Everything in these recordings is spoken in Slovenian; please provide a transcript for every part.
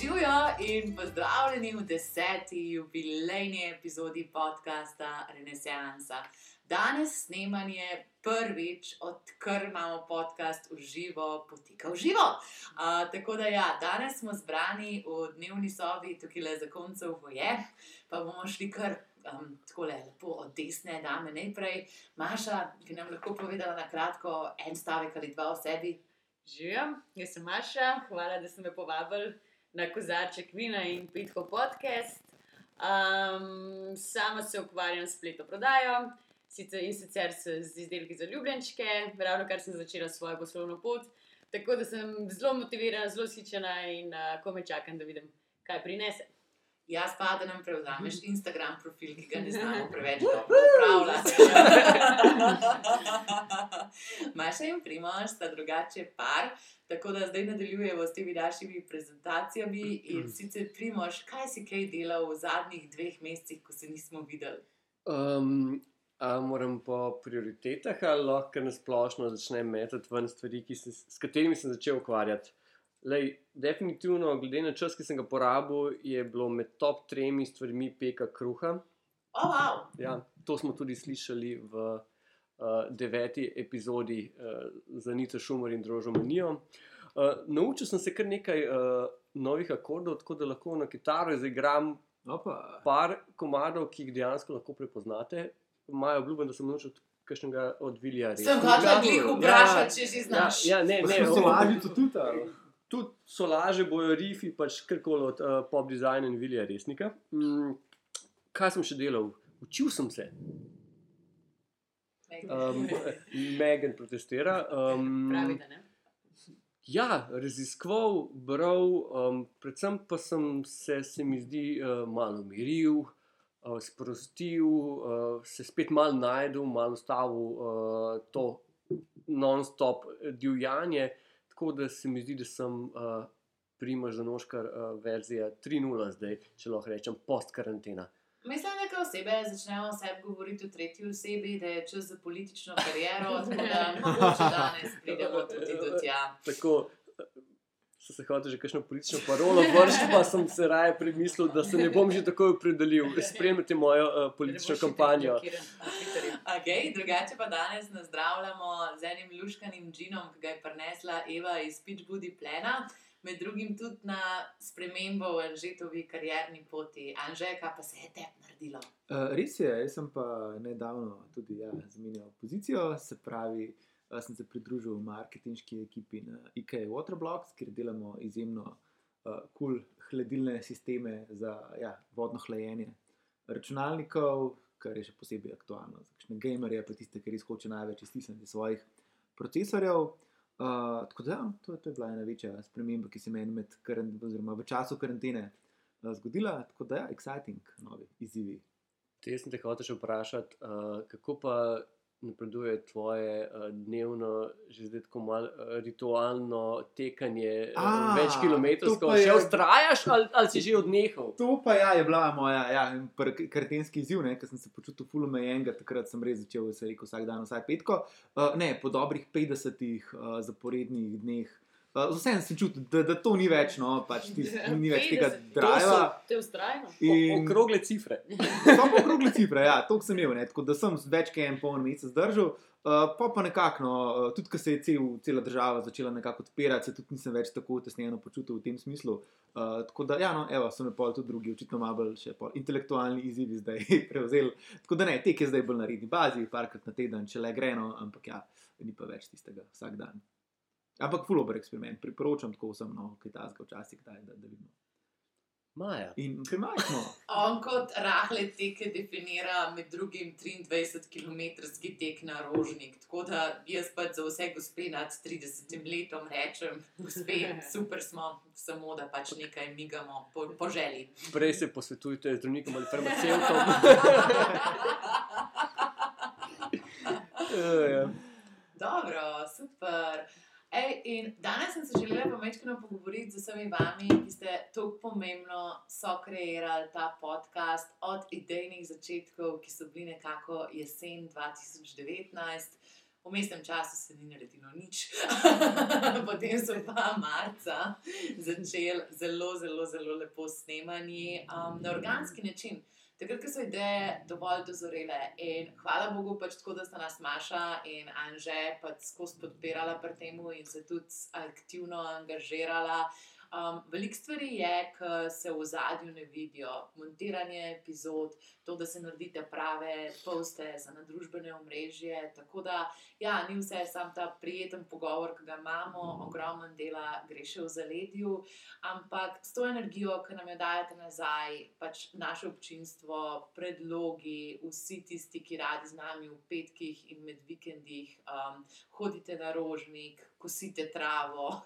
Živijo in pozdravljeni v deseti jubilejni epizodi podcasta Renesansa. Danes snemanje prvič, odkar imamo podcast v živo, poteka v živo. Uh, tako da, ja, danes smo zbrani v dnevni sobi, tukaj le za koncev voje, pa bomo šli kar um, tako lepo od desne dame najprej. Maša, ki nam lahko povedala na kratko en stavek ali dva o sebi. Živijo, jaz sem Maša, hvala, da ste me povabili na kozarček vina in pitko podcast. Um, sama se ukvarjam s spletno prodajo in sicer z izdelki za ljubljenčke, ravno kar sem začela svojo poslovno pot. Tako da sem zelo motivirana, zelo sičena in uh, ko me čakam, da vidim, kaj prinese. Jaz pa da nam prevzameš Instagram profil, ki ga ne znamo preveč dobro upravljati. Maša in Primož sta drugače par, tako da zdaj nadaljujemo s temi našimi prezentacijami. In sicer Primož, kaj si kaj delal v zadnjih dveh mesecih, ko se nismo videli? Um, a moram po prioritetah ali lahko na splošno začnem metati ven stvari, se, s katerimi sem začel ukvarjati. Lej, definitivno, glede na čas, ki sem ga porabil, je bilo med top tremi stvarmi peka kruha. Oh, wow. ja, to smo tudi slišali v uh, deveti epizodi uh, za Nito Šumor in Drožo Manijo. Uh, naučil sem se kar nekaj uh, novih akordov, tako da lahko na kitaro zaigram Opa. par komadov, ki jih dejansko lahko prepoznate. Imajo obljuben, da sem naučil kakšnega od Vilija. Sem hotel jih vprašati, če že znaš. Ja, ja, ne, ne, So lažje to tudi. so laže, bojo rifi, pač karkoli od uh, pop dizajna in Vilija resnika. Mm, kaj sem še delal? Učil sem se. Um, Megan protestira. Um, Pravi, da ne. Ja, raziskoval, bral, um, predvsem pa sem se, se mi zdi, uh, malo umiril, uh, sprostil, uh, se spet malo najdel, malo ustavil uh, to non-stop divjanje. Tako da se mi zdi, da sem uh, primaž za noškar uh, verzija 3.0 zdaj, če lahko rečem, post-karantena. Mislim, da ko osebe začnejo o sebi govoriti v tretji osebi, da je čas za politično kariero, tako da mogoče danes pridemo tudi do tja. Tako sem se hotel že kakšno politično parolo vršiti, pa sem se raje premislil, da se ne bom že tako opredelil. Spremljate mojo uh, politično kampanjo. Okay, drugače pa danes nazdravljamo z enim luškanim džinom, ki ga je prinesla Eva iz Pitchbudi Plena. Med drugim tudi na spremembo v Anžetovi karjerni poti. Anže, kaj pa se je tebi naredilo? Uh, res je, jaz sem pa nedavno tudi ja, zamenjal pozicijo, se pravi, uh, sem se pridružil marketinški ekipi na IKEA Waterblocks, kjer delamo izjemno uh, cool hladilne sisteme za ja, vodno hlajenje računalnikov, kar je še posebej aktualno za kakšne gamerje, pa tiste, ki res hoče največ iztisniti svojih procesorjev. Uh, tako da, ja, to, to je bila ena večja sprememba, ki se meni med oziroma v času karantene uh, zgodila. Tako da, ja, exciting, novi izzivi. Te sem te hotel še vprašati, uh, kako pa napreduje tvoje uh, dnevno, že zdaj tako malo uh, ritualno tekanje, uh, A, več kilometrov, še ustrajaš ali, ali si že odnehal? To pa ja, je bila moja ja, karantenski izziv, ker sem se počutil fulomejenga, takrat sem res začel se rekel vsak dan, vsaj petko. Uh, ne, po dobrih 50 uh, zaporednih dneh. Uh, Vseeno sem čutil, da, da to ni več, no, pač tis, ni več tega 50, driva. To je ustrajno. In Okrogle cifre. pa okrogle cifre, ja, to sem imel, ne, tako da sem več kot en poln mesec zdržal. Uh, pa pa nekako, no, uh, tudi ko se je cel, cela država začela nekako odpirati, se tudi nisem več tako tesnjeno počutil v tem smislu. Uh, tako da, ja, no, evo, so me pa tudi drugi, očitno malo bolj še pol intelektualni izzivi zdaj prevzeli. Tako da ne, tek je zdaj bolj na redni bazi, parkrat na teden, če le gremo, ampak ja, ni pa več tistega vsak dan. Ampak fulober eksperiment, priporočam tako vsem, no, kaj ta zgo včasih, kdaj, da, da vidimo. Maja. In kaj imaš? No? On kot rahle teke definira med drugim 23-kilometrski tek na rožnik. Tako da jaz pač za vse gospe nad 30 letom rečem, gospe, super smo, samo da pač nekaj migamo po, po želji. Prej se posvetujte zdravnikom ali farmacevtom. Ja, ja. Dobro, super in danes sem se želela pomečkano pogovoriti z vsemi vami, ki ste tako pomembno sokreirali ta podcast od idejnih začetkov, ki so bili nekako jesen 2019. V mestnem času se ni naredilo nič, potem so pa marca začeli zelo, zelo, zelo lepo snemanje um, na organski način. Takrat, ko so ideje dovolj dozorele in hvala Bogu, pač tako, da sta nas Maša in Anže pač skozi podpirala pri tem in se tudi aktivno angažirala. Um, veliko stvari je, ki se v zadju ne vidijo. Montiranje epizod, to, da se naredite prave poste za nadružbene omrežje. Tako da, ja, ni vse samo ta prijeten pogovor, ki ga imamo, ogromno dela gre še v zaledju, ampak s to energijo, ki nam jo dajete nazaj, pač naše občinstvo, predlogi, vsi tisti, ki radi z nami v petkih in med vikendih, um, hodite na rožnik, kosite travo,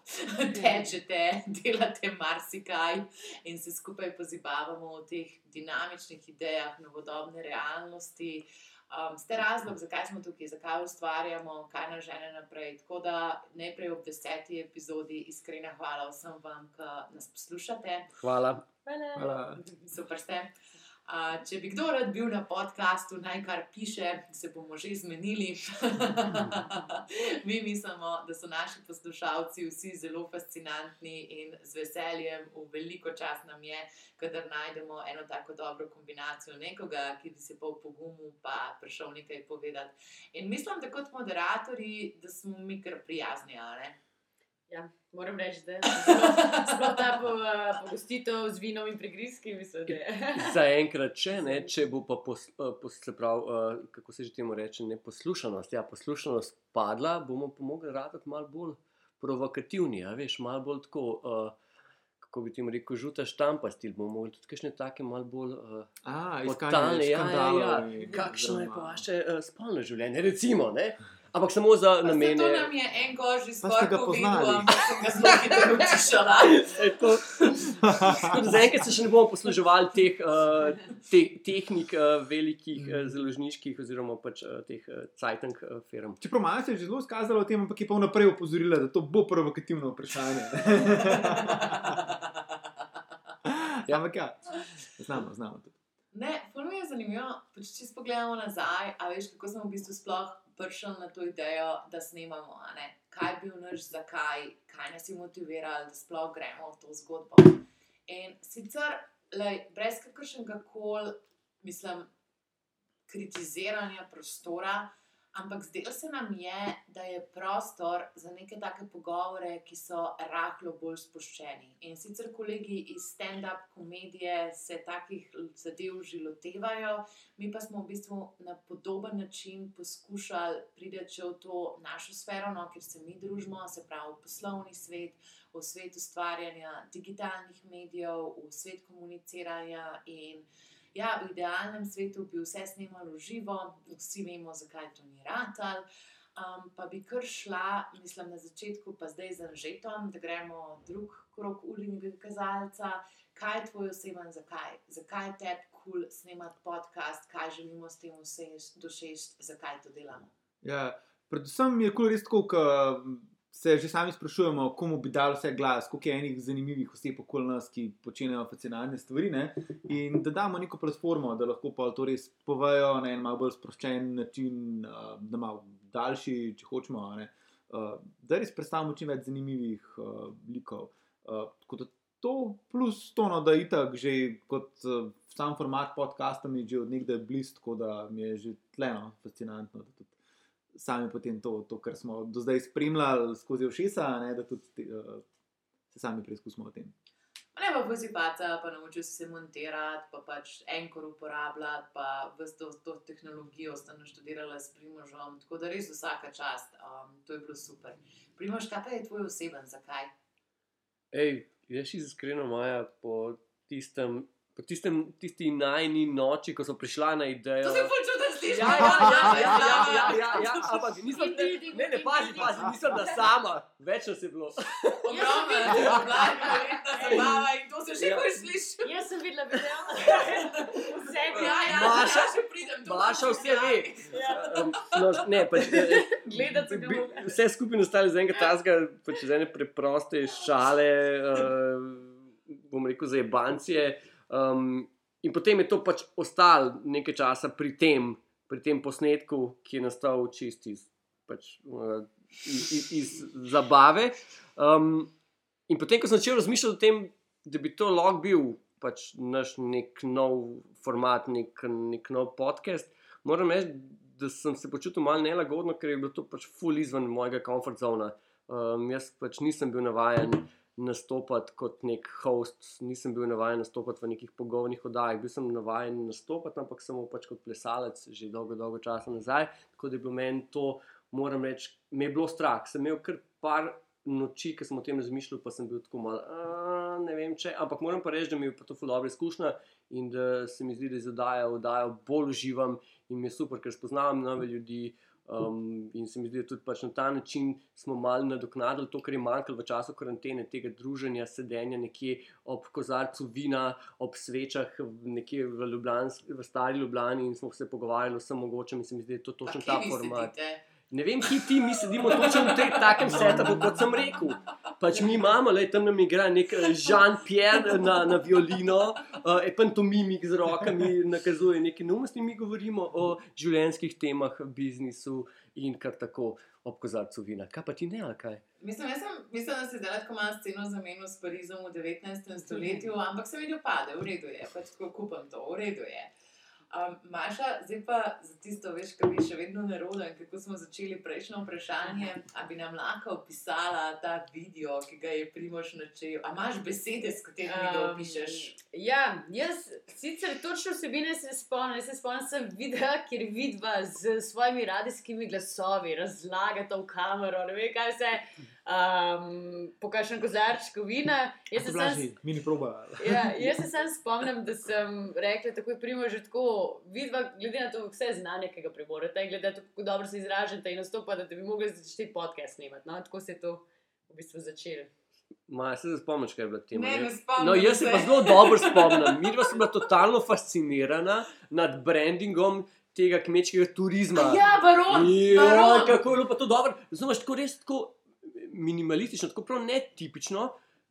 tečete, delate marsikaj in se skupaj pozibavamo v teh dinamičnih idejah, novodobne realnosti. Um, ste razlog, zakaj smo tukaj, zakaj ustvarjamo, kaj nas žene naprej. Tako da najprej ob deseti epizodi iskrena hvala vsem vam, ki nas poslušate. Hvala. Hvala. Super ste. Če bi kdo rad bil na podkastu, naj kar piše, se bomo že zmenili. Mi mislimo, da so naši poslušalci vsi zelo fascinantni in z veseljem, v veliko čas nam je, kadar najdemo eno tako dobro kombinacijo nekoga, ki bi se pa v pogumu pa prišel nekaj povedati. In mislim, da kot moderatori, da smo mi kar prijazni. a ne? Ja, moram reči, da je ta po, pogostitev z vinom in prigrizki, mislim. Zaenkrat, če ne, če bo pa, pos, eh, pos, se pravi, eh, kako se že temu reče, neposlušanost. Ja, poslušanost padla, bomo pa mogli raditi malo bolj provokativni, a veš, malo bolj tako. Uh, Kako bi ti rekel, žuta štampa stil, bomo mogli tudi kakšne take malo bolj uh, A, Podtalne, ja, ja, ja. Kakšno je pa vaše uh, spolno življenje, recimo, ne? Ampak samo za Pa se namene. to nam je en koži ste skoraj ga povedal, poznali. ampak sem ga zelo hitro utišala. Saj to- Tako da Zaenkrat se še ne bomo posluževali teh uh, te, tehnik uh, velikih uh, založniških oziroma pač uh, teh uh, cajtank uh, firm. Čeprav malo se je že zelo skazalo o tem, ampak je pa vnaprej opozorila, da to bo provokativno vprašanje. ja, ampak ja, znamo, znamo tudi. Ne, puno je zanimivo, pač če si pogledamo nazaj, a veš, kako smo v bistvu sploh prišli na to idejo, da snemamo, kaj je bil naš zakaj, kaj nas je motiviralo, da sploh gremo v to zgodbo. In sicer, lej, brez kakršnega koli, mislim, kritiziranja prostora, ampak zdelo se nam je, da je prostor za neke take pogovore, ki so rahlo bolj sproščeni. In sicer kolegi iz stand-up komedije se takih zadev že lotevajo, mi pa smo v bistvu na podoben način poskušali priti v to našo sfero, no, kjer se mi družimo, se pravi v poslovni svet, v svet ustvarjanja digitalnih medijev, v svet komuniciranja in Ja, v idealnem svetu bi vse snimalo živo, vsi vemo, zakaj to ni ratal. Um, pa bi kar šla, mislim, na začetku, pa zdaj z Anžetom, da gremo drug krok urinega kazalca. Kaj je tvoj oseben, zakaj? Zakaj tebi kul cool snemati podcast, kaj želimo s tem vse doseči, zakaj to delamo? Ja, predvsem je kul res tako, ko se že sami sprašujemo, komu bi dal vse glas, koliko je enih zanimivih oseb okoli nas, ki počnejo fascinantne stvari. Ne? In da damo neko platformo, da lahko pa to res povejo na en malo bolj sproščen način, uh, da malo daljši, če hočemo. ne. Uh, da res predstavimo čim več zanimivih uh, likov. Uh, to, plus to, no, da je itak že kot uh, sam format podcasta mi že od nekdaj blizu, tako da mi je že tleno fascinantno. da tudi Sami potem to, to, kar smo do zdaj spremljali skozi ušesa, a ne, da tudi te, uh, se sami preizkusimo o tem. Ne pa pozipaca, pa naučil si se montirati, pa pač enkor uporabljati, pa vse to, to tehnologijo sta naštudirala s Primožom, tako da res vsaka čast, um, to je bilo super. Primož, kaj pa je tvoj oseben, zakaj? Ej, jaz iskreno Maja po tistem. Po tistem, tisti najni noči, ko so prišla na idejo. To se počutim, slišiš? Ja, ja, ja, ja, ja, ja, ja, ja, ampak nisem, Ti, ti, ne, ne, ti, pazi, ti, ti. pazi, nisem da sama, več nas je bilo. Ogromno je bilo, verjetna zabava in to se že Ja. boš slišal. Jaz sem videla video, vse Ja, ja, Maša- to Maša imaš vse ve. Ja. No, ne, pač, Gledati ga bi- moram. Vse skupaj nastale iz enega tazga, pač iz ene preproste šale, uh, bom rekel, za jebancije. Um, in potem je to pač ostalo nekaj časa pri tem, pri tem posnetku, ki je nastal čist iz, pač, uh, iz, iz, iz zabave. Um, in potem, ko sem začel razmišljati o tem, da bi to lahko bil pač naš nek nov format, nek, nek nov podcast, moram reči, da sem se počutil malo nelagodno, ker je bilo to pač full izven mojega komfort zona. Um, jaz pač nisem bil navaden nastopati kot nek host, nisem bil navaden nastopati v nekih pogovornih oddajah, bil sem navaden nastopati, ampak samo pač kot plesalec že dolgo, dolgo časa nazaj. Tako da je bilo meni to, moram reči, me je bilo strah. Sem imel kar par noči, ki sem o tem razmišljal, pa sem bil tako malo, "A, ne vem če, ampak moram pa reči, da mi je pa to full dobra izkušnja in da se mi zdi, da v oddajo bolj uživam in mi je super, ker spoznavam nove ljudi. Um, in se mi zdi, da tudi pač na ta način smo malo nadoknadili to, kar je manjkalo v času karantene, tega druženja, sedenja nekje ob kozarcu vina, ob svečah, nekje v, Ljubljans, v stari Ljubljani in smo se pogovarjali o vsem mogočem. In se mi zdi, da je to točno ta format. sedite? Ne vem, ki ti, mi sedimo točno v tem takem setupu, kot sem rekel. Pač mi imamo, le tam nam igra nek eh, Jean-Pierre na, na violino, uh, pantomimik z rokami, nakazuje neke neumnosti, mi govorimo o življenjskih temah, biznisu in kar tako ob kozarcu vina. Kaj pa ti ne, ali kaj? Mislim, sem, mislim, da se zdaj lahko malo sceno zamenil s Parizom v 19. stoletju, ampak se mi ne upade, v redu je, pač tako kupam to, v redu je. Um, Maša, zdaj pa za tisto, veš, kar mi je še vedno nerodno in kako smo začeli prejšnjo vprašanje, a bi nam lahko opisala ta video, ki ga je Primoš načel. A imaš besede, s katerimi ga Um, opišeš? Ja, jaz sicer točno vsebine se spomnim, jaz se spomnim sem videa, kjer vidva z svojimi radijskimi glasovi razlagata v kamero, ne vem kaj vse, um, pokažem kozarčko vina. Jaz se sam mini proba. Ja, jaz se sam spomnim, da sem rekla, tako je primo že tako, vidva, glede na to vse znanje, ki ga premorete, glede na to, kako dobro se izražate in nastopate, da bi mogli začeti podcast snemati. No? Tako se je to v bistvu začelo. Maja, se spomniš, kaj je bilo tema? Ne, ne? spomnim No, jaz se pa zelo dobro spomnim. Mi dva smo bila totalno fascinirana nad brandingom tega kmečkega turizma. Ja, baron! Ja, baron. kako je bilo pa to dobro. Znaš, tako res tako minimalistično, tako prav netipično,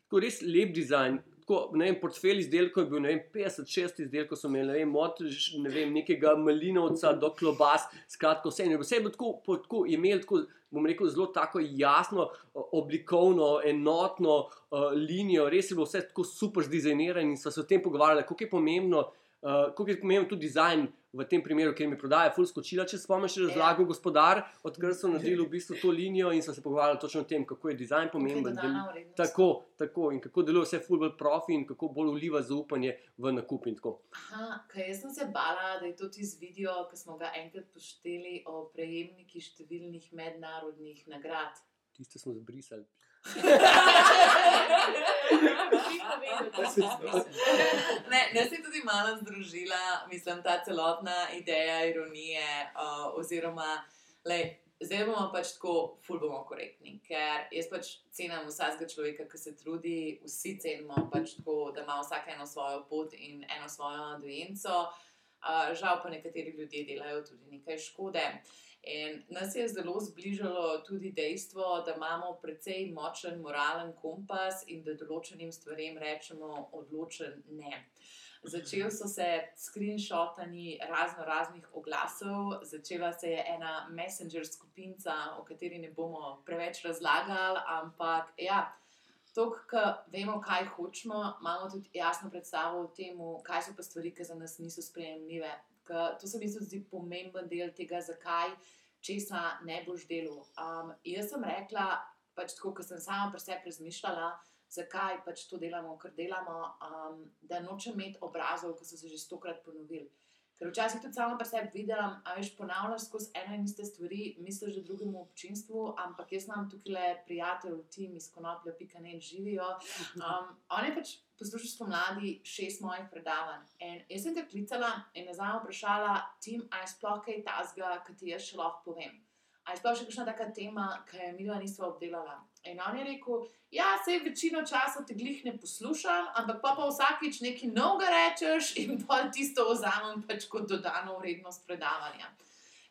tako res lep dizajn. Tako, vem, portfelj izdelkov je bil, ne vem, 56 izdelkov so imeli, ne vem, od ne vem, nekega malinovca do klobas, skratka, vse. in Vse je bilo tako, tako je imel tako, bom rekel, zelo tako jasno, oblikovno, enotno uh, linijo, res je bilo vse tako super zdizajnirano in so se o tem pogovarjali, kako je pomembno, uh, kako je pomemben tudi dizajn v tem primeru, ker mi prodaja ful skočila, če spomniš, je razlagal gospodar, odkar so naredili v bistvu to linijo in so se pogovarjali točno o tem, kako je dizajn pomemben. Vrednost. Tako, tako in kako deluje vse fulbol profi in kako bolj uliva zaupanje v nakup in tako. Aha, kaj jaz sem se bala, da je to tisti video, ki smo ga enkrat pošteli o prejemnikih številnih mednarodnih nagrad. Tiste smo zbrisali. Ne, ne se je tudi malo združila, mislim, ta celotna ideja ironije. Uh, oziroma, lej, zdaj bomo pač tako, ful bomo korektni, ker jaz pač cenim vsakega človeka, ki se trudi, vsi cenimo pač tako, da ima vsak eno svojo pot in eno svojo dojenco. Uh, žal pa nekateri ljudje delajo tudi nekaj škode. In nas je zelo zbližalo tudi dejstvo, da imamo precej močen moralen kompas in da določenim stvarem rečemo odločen ne. Začeli so se screenshotani razno raznih oglasov, začela se je ena messenger skupinca, o kateri ne bomo preveč razlagali, ampak ja. To, kar vemo, kaj hočemo, imamo tudi jasno predstavo o tem, kaj so pa stvari, ki za nas niso sprejemljive. Ker to se mi zdi pomemben del tega, zakaj, česa ne boš delal. Um, jaz sem rekla, pač tako, ker sem sama pri sebi razmišljala, zakaj pač to delamo, kar delamo, um, da nočem imeti obrazov, ki so se že stokrat ponovili. Ker včasih tudi sama pri sebi vidim, a veš, ponavljaš skozi ene in iste stvari, misliš, da drugemu občinstvu, ampak jaz imam tukaj le prijatelj, tim iz konoplja, pika ne živijo. Um, on je pač poslušal spomladi šest mojih predavanj. In jaz sem ga klicala in nazaj vprašala, tim, a je sploh kaj tazga, ki ti jaz še lahko povem. A je sploh še kakšna taka tema, ki je mi dva nisva obdelala? In on je rekel, ja, se večino časa te glih ne poslušam, ampak pa, pa vsakič nekaj novega rečeš in pa tisto vzamem pač kot dodano vrednost predavanja.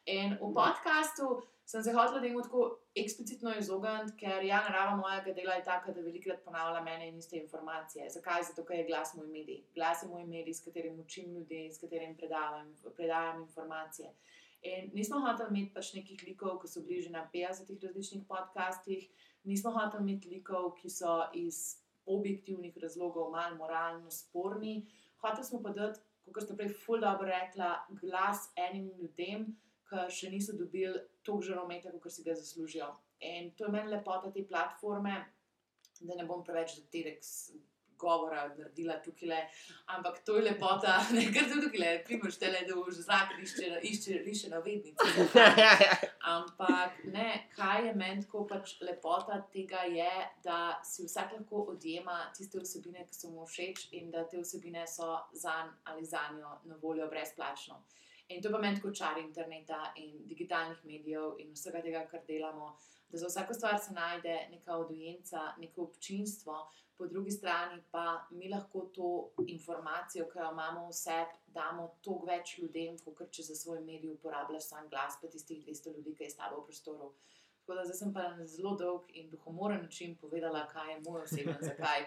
In v podkastu sem se hotel temu tako eksplicitno izogniti, ker ja, narava mojega dela je taka, da velikokrat ponavlja mene in iste informacije. Zakaj? Zato, ker je glas moj medij. Glas je moj medij, s katerim učim ljudi, s katerim predavam, predajam informacije. In nismo hoteli imeti pač nekih likov, ki so bližje na 50 različnih podcastih, nismo hoteli imeti likov, ki so iz objektivnih razlogov malo moralno sporni. Hoteli smo pa dati, kot ste prej ful dobro rekla, glas enim ljudem, ki še niso dobili toliko žarometa, kot si ga zaslužijo. In to je meni lepota te platforme, da ne bom preveč T-Rex govora naredila tukaj, le, ampak to je lepota, ne kar tukaj, primoš tele, da už zrak išče, išče, išče na vednici. Ampak ne, kaj je meni tako pač lepota tega je, da si vsak lahko odjema tiste vsebine, ki so mu všeč in da te vsebine so zanj ali za njo na voljo brezplačno. In to pa meni kot čar interneta in digitalnih medijev in vsega tega, kar delamo, da za vsako stvar se najde neka audienca, neko občinstvo, po drugi strani pa mi lahko to informacijo, ki jo imamo vse, damo toliko več ljudem, kot če za svoj medij uporabljaš sam glas, pa tistih 200 ljudi, ki je s tabo v prostoru. Tako da zdaj sem pa na zelo dolg in duhomoren način povedala, kaj je moj osebni zakaj.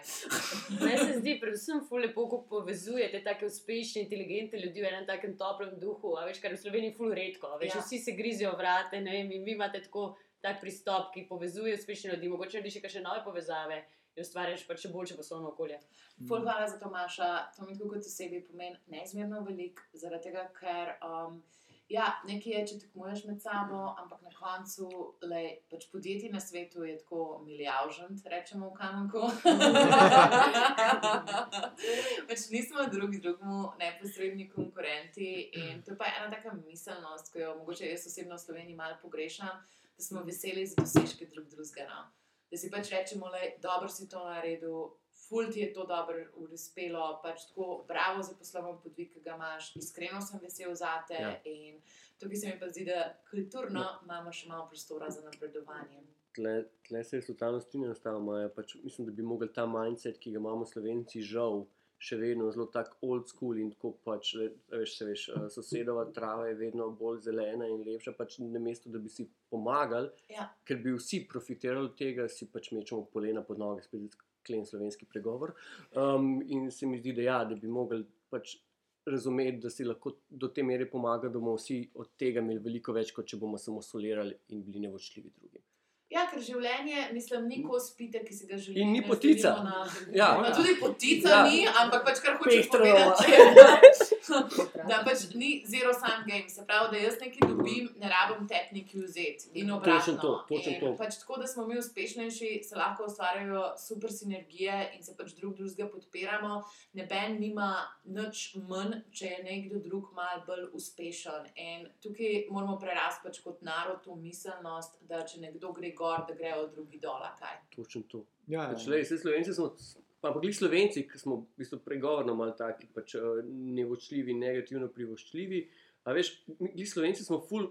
Meni se zdi, predvsem, ful lepo, ko povezujete tako uspešne, inteligentne ljudi v enem takem toplem duhu. A veš, kar v Sloveniji ful redko. Veš, Ja. Vsi se grizijo vrate, ne vem, in vi imate tako tak pristop, ki povezuje uspešne ljudi. Mogoče narediš še kakšne nove povezave in ustvarjaš pa še boljše poslovno okolje. Ful hvala za to, Maša. To mi kot osebi pomeni neizmerno veliko, zaradi tega, ker um, ja, nekaj je, če tekmuješ med sabo, ampak na koncu lej, pač podjetij na svetu je tako milijavžent, rečemo v kamenku. pač nismo drugi drugemu neposredni konkurenti in to pa je ena taka miselnost, ki jo mogoče jaz osebno v Sloveniji malo pogrešam, da smo veseli za dosežke drug drugega. No? Da si pač rečemo, da dobro si to naredil, ful ti je to dobro uspelo, pač tako bravo za poslovno podvig, ki ga imaš, iskreno sem vesel za te. Ja. Ja. Tukaj se mi pa zdi, da kulturno ja. imamo še malo prostora za napredovanje. Tle, tle se jaz totalno strinjam s tamo. Pač mislim, da bi mogli ta mindset, ki ga imamo Slovenci, žal, še vedno zelo tako old school in tako pač, veš, se veš, sosedova trava je vedno bolj zelena in lepša, pač na mesto, da bi si pomagali, Ja. ker bi vsi profitirali od tega, si pač mečemo polena pod noge, spet klen slovenski pregovor. Um, in se mi zdi, da, ja, da bi mogli pač razumeti, da si lahko do te mere pomaga, da bomo vsi od tega imeli veliko več, kot če bomo samo solirali in bili nevočljivi drugim. Ja, ker življenje, mislim, ni kos pite, ki si ga želiš. In ni potica. Ja. Ja, tudi potica Ja. ni, ampak pač kar hočeš povedati. Da pač ni zero sum game, se pravi, da jaz nekaj dobim, ne rabim tep neki vzeti. In obratno. Točno to, točno in to. Pač tako, da smo mi uspešnejši, se lahko ustvarjajo super sinergije in se pač drug drugega podpiramo. Neben nima nič manj, če je nekdo drug mal bolj uspešen. In tukaj moramo prerasti pač kot narod to miselnost, da če nekdo gre gor, da grejo drugi dol. Točno to. Ja, Pač, lej, saj Slovenci smo, pa pa glih Slovenci, ki smo v bistvu pregovorno malo taki, pač eh, nevočljivi, negativno privoščljivi. A veš, mi Slovenci smo ful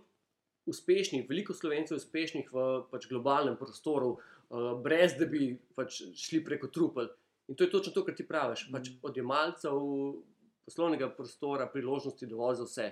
uspešni, veliko Slovencev je uspešnih v pač globalnem prostoru, uh, brez da bi pač šli preko trupel. In to je točno to, kar ti praviš. Pač Mm. odjemalcev poslovnega prostora, priložnosti dovolj za vse,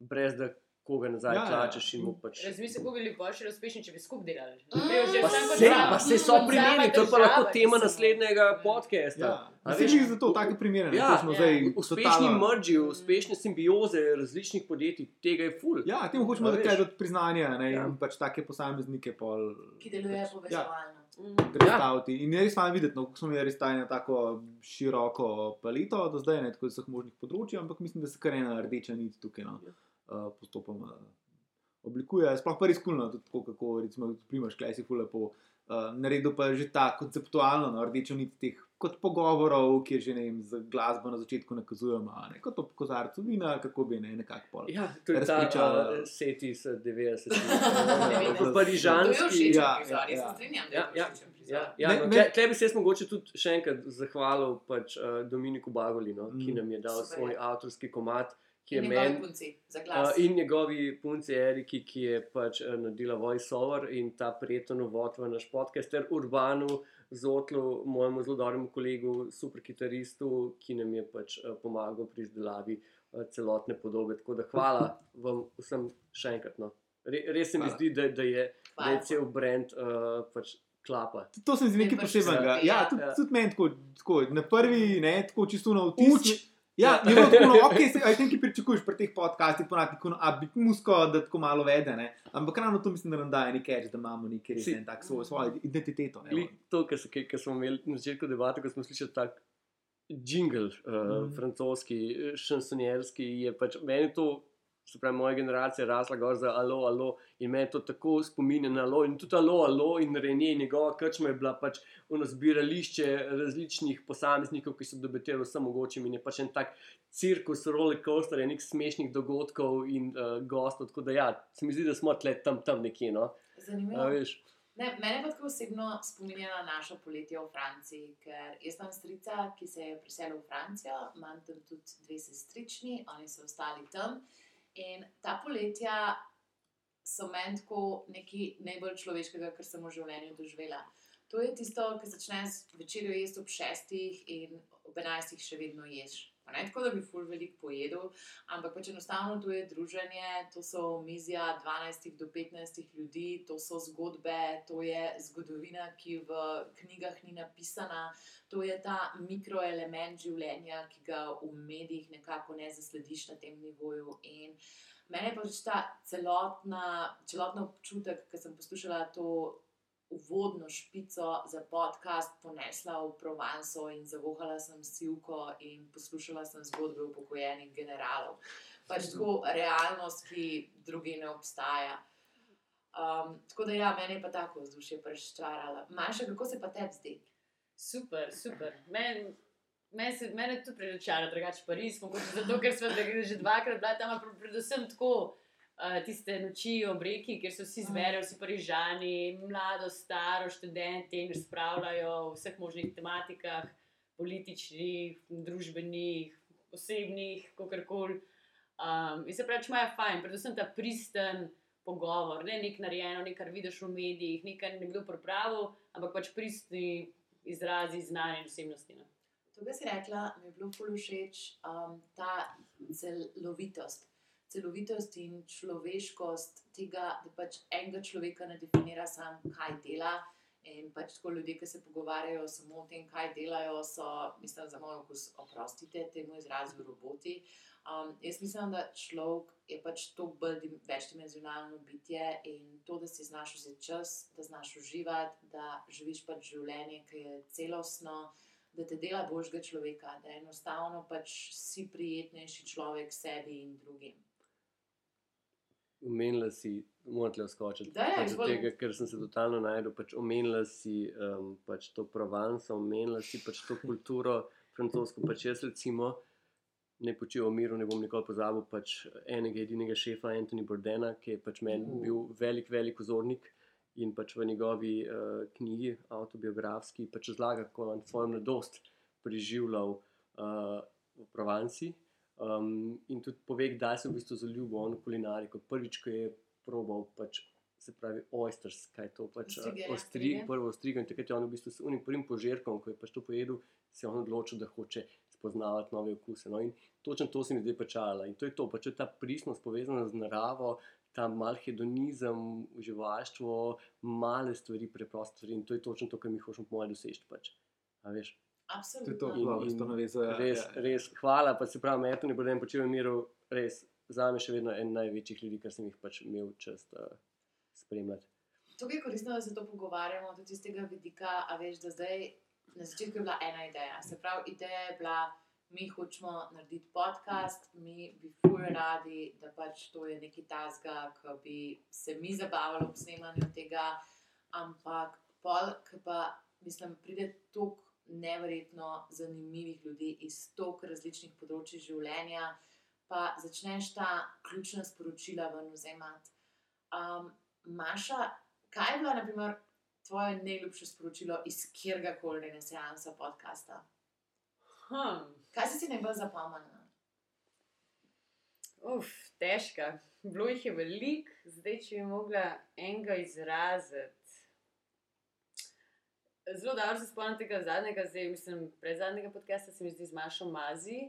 brez da koga nazaj Ja, ja, ja. tlačeš in mu pač. Razmisli, kako bi bili boljši uspešni, če bi skupaj delali. Že Pa se, pa se so primeri, to je pa lahko tema naslednjega podcasta. Ja. A Vse veš, je zato take primere, Ja, ja, ja. zdaj Uspešni mrži, Mm. uspešne simbioze različnih podjetij, tega je ful. Ja, temu hočemo A dati veš. kaj dati priznanja ne, Ja. in pač take posameznike pol. Ki deluje pač, povezovalno. Mm. predstaviti. Ja. In je res fajn videti, no, ko smo imeli res tajno tako široko palito do zdaj, ne tako iz vseh možnih področji, ampak mislim, da se kar ena rdeča nit tukaj no, uh, postopoma oblikuje. Sploh pa res kulno, tudi tako, kako recimo primaš, kaj si fulepo. Uh, naredil pa je že ta konceptualno, no, rdečo nit teh kot pogovorov, ki že ne vem, z glasbo na začetku nakazujemo, a ne kot ob kozarcu vina, kako bi ne, nekako pol. Ja, to je ta uh, set iz 90. Devetdeset. To je Parižanski. všeč, Ja, ja. Ja, je ja, prizor. Ja, ja, Ne, no, ne- tle, bi se jaz mogoče tudi še enkrat zahvalil pač, uh, Dominiku Bagoli, no, ki Mm. nam je dal Super, svoj ja. avtorski komat, ki je In njegovi meni. punci za glas. Uh, in njegovi punci Eriki, ki je pač uh, naredila voiceover in ta prijeten uvod v naš podcast, ter Urbanu Zotlu, mojemu zelo dobremu kolegu, super kitaristu, ki nam je pač uh, pomagal pri izdelavi uh, celotne podobe. Tako da hvala vam vsem še enkrat. No. Re, res se mi Hvala. zdi, da, da, je, da Hvala. je cel brand uh, pač klapa. To se mi zdi nekaj pač posebnega. Ja, ja. tudi, Ja. tudi meni tako, tako, na prvi, ne, tako čisto na vtis. Uč. Ja, Ja. je bilo tako, ok, aj tem, ki pričakuješ pri teh podcastih, ponavadi tako, no, a bi musko, da tako malo vede, ne. Ampak ravno to mislim, da nam daje nekaj, več, da imamo neki res Si- en tak svoj, svojo identiteto. Glih To, kar smo imeli na začetku debate, ko smo slišali tak jingle, uh, mm. francoski, eh, šansonjerski, je pač meni to, se pravi, moja generacija rasla gor za alo, alo in me to tako spominja na alo in tudi alo, alo in Renje, njegova krčma je bila pač ono zbirališče različnih posameznikov, ki so debatirali vsem mogočim in je pač en tak cirkus, roller coaster, enih smešnih dogodkov in uh, gostov, tako da ja, se mi zdi, da smo tle tam, tam nekje, no, Zanimivo. a. Ne, mene pa tako osebno spominja na naše poletje v Franciji, ker jaz imam strica, ki se je preselil v Francijo, imam tam tudi dve sestrični, oni so ostali tam. In ta poletja so meni tako nekaj najbolj človeškega, kar sem v življenju doživela. To je tisto, ki začneš večerjo jesti ob šestih in ob enajstih še vedno ješ. Ne tako, da bi ful veliko pojedel, ampak pač enostavno to je druženje, to so mizija 12 do 15 ljudi, to so zgodbe, to je zgodovina, ki v knjigah ni napisana, to je ta mikroelement življenja, ki ga v medijih nekako ne zaslediš na tem nivoju. In mene je pač ta celotna, celotna občutek, ki sem poslušala to uvodno špico za podcast ponesla v Provanso in zavohala sem sivko in poslušala sem zgodbe upokojenih generalov. Pač tako realnost, ki drugi ne obstaja. Um, tako da, ja, meni je pa tako vzdušje preščarala. Maša, kako se pa tebi zdi? Super, super. Meni men se- mene tudi priračara, drugače Pariz, mogoče zato, ker smo da- že dvakrat bila tam, predvsem tako. Uh, tiste noči ob reki, kjer se vsi zberejo, vsi parižani, mlado, staro, študenti in razpravljajo o vseh možnih tematikah, političnih, družbenih, osebnih, kako koli. Um, in se pravi, imajo fajn, predvsem ta pristen pogovor, ne nek narejeno, nekaj kar vidiš v medijih, nekaj nekdo pripravil, ampak pač pristni izrazi znanja in osebnosti. No. To, kar si rekla, mi je bilo ful všeč, um, ta celovitost. Celovitost in človeškost tega, da pač enega človeka ne definira sam, kaj dela. In pač tako ljudje, ki se pogovarjajo samo o tem, kaj delajo, so, mislim, za moj okus, oprostite temu izrazu, roboti. Um, jaz mislim, da človek je pač to bolj dim, večdimenzionalno bitje in to, da si znaš vzeti čas, da znaš uživati, da živiš pač življenje, ki je celostno, da te dela božjega človeka, da enostavno pač si prijetnejši človek sebi in drugim. Omenila si, moram tle skočiti. Da, pač izvoli. tega, ker sem se totalno najdel. Pač omenila si um, pač to Provanco, omenila si pač to kulturo francosko. Pač jaz, recimo, ne počivam v miru, ne bom nikoli pozabil pač enega edinega šefa, Antoni Bordena, ki je pač meni Uh. bil velik, velik vzornik. In pač v njegovi uh, knjigi, autobiografski, pač razlaga, kako je svojo mladost preživljal uh, v Provanci. Um, in tudi pove, da se v bistvu zaljubil v kulinariko. Prvič, ko je probal, pač, se pravi, oysters, kaj je to pač Ostrige, eh, ja, ostri, ostrige. prvo ostrigo. In takrat je on v bistvu s unim prvim požirkom, ko je pač to pojedel, se je on odločil, da hoče spoznavati nove okuse. No, in točno to se mi zdaj pečala. In to je to, pač je ta pristnost povezana z naravo. Ta mal hedonizem, uživaštvo, male stvari, preproste stvari. In to je točno to, kar mi hočemo, po mojem, doseči. Pač. A veš? To je Absolutno. to, In- s to in navezo. ja, Res, ja. res, hvala, pa se pravi, Metu ne bodem počel v miru, res, za me še vedno en največjih ljudi, kar sem jih pač imel čast uh, spremljati. Tukaj je koristno, da se to pogovarjamo tudi iz tega vidika, a veš, da zdaj na začetku je bila ena ideja. Se pravi, ideja je bila, mi hočemo narediti podcast, mi bi ful radi, da pač to je nekaj tasga, ki bi se mi zabavali ob snemanju tega, ampak pol, ki pa, mislim, pride toliko neverjetno zanimivih ljudi iz toliko različnih področji življenja, pa začneš ta ključna sporočila ven vzemati. Um, Maša, kaj je bilo, naprimer, tvoje najljubše sporočilo iz kjerga koli renesansa podcasta? Hm. Kaj si si najbolj zapomnila? Uf, težka. Bilo jih je veliko, zdaj če bi mogla enega izraziti. Zelo dobro se spomnim tega zadnjega, zdaj mislim, predzadnjega podcasta se mi zdi z Mašo Mazi.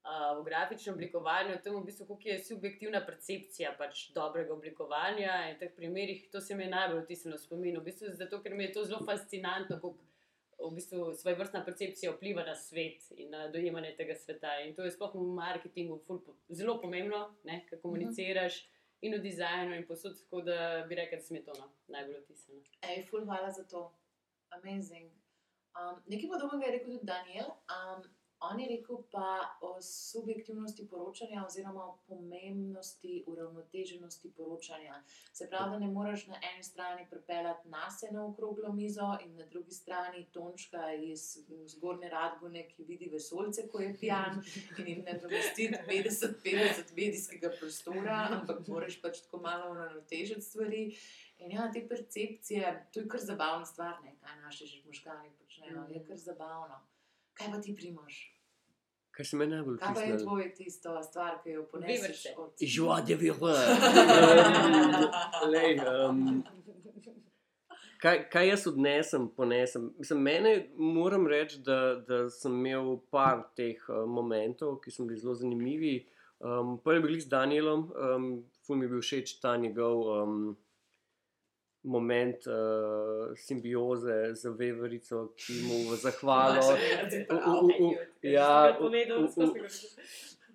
Uh, v grafičnem oblikovanju, v tem v bistvu, kako je subjektivna percepcija pač dobrega oblikovanja in teh primerih, to se mi je najbolj vtisnilo v spomin. V bistvu zato, ker mi je to zelo fascinantno, kako v bistvu svoje vrstna percepcija vpliva na svet in na dojemanje tega sveta. In to je sploh v marketingu ful, zelo pomembno, ne, kaj komuniciraš in v dizajnu in posod, tako da bi rekel, da se mi je to no, najbolj vtisnilo. Ej, ful, hvala za to. Amazing. Um, nekaj podobnega je rekel tudi Daniel. Um, On je rekel pa o subjektivnosti poročanja, oziroma o pomembnosti uravnoteženosti poročanja. Se pravi, da ne moreš na eni strani pripeljati nas na okroglo mizo in na drugi strani Tončka iz zgornje Radgune, ki vidi vesolce, ko je pijan in jim ne domestiti 50-50 medijskega prostora, ampak moraš pač tako malo uravnotežiti stvari. In ja, te percepcije, to je kar zabavna stvar, ne? kaj naši možgani počnejo, je kar zabavno. Kaj pa ti primaš? Kaj se meni najbolj Kaj pa je tvoj tisto stvar, ki jo poneseš od Joie de vivre. Lej, um, kaj, kaj jaz odnesem, ponesem? Mislim, mene moram reči, da, da sem imel par teh uh, momentov, ki so bili zelo zanimivi. Um, prvi je bil z Danielom, um, ful mi je bil všeč ta njegov um, moment uh, simbioze z veverico, ki mu v zahvalo. Ja,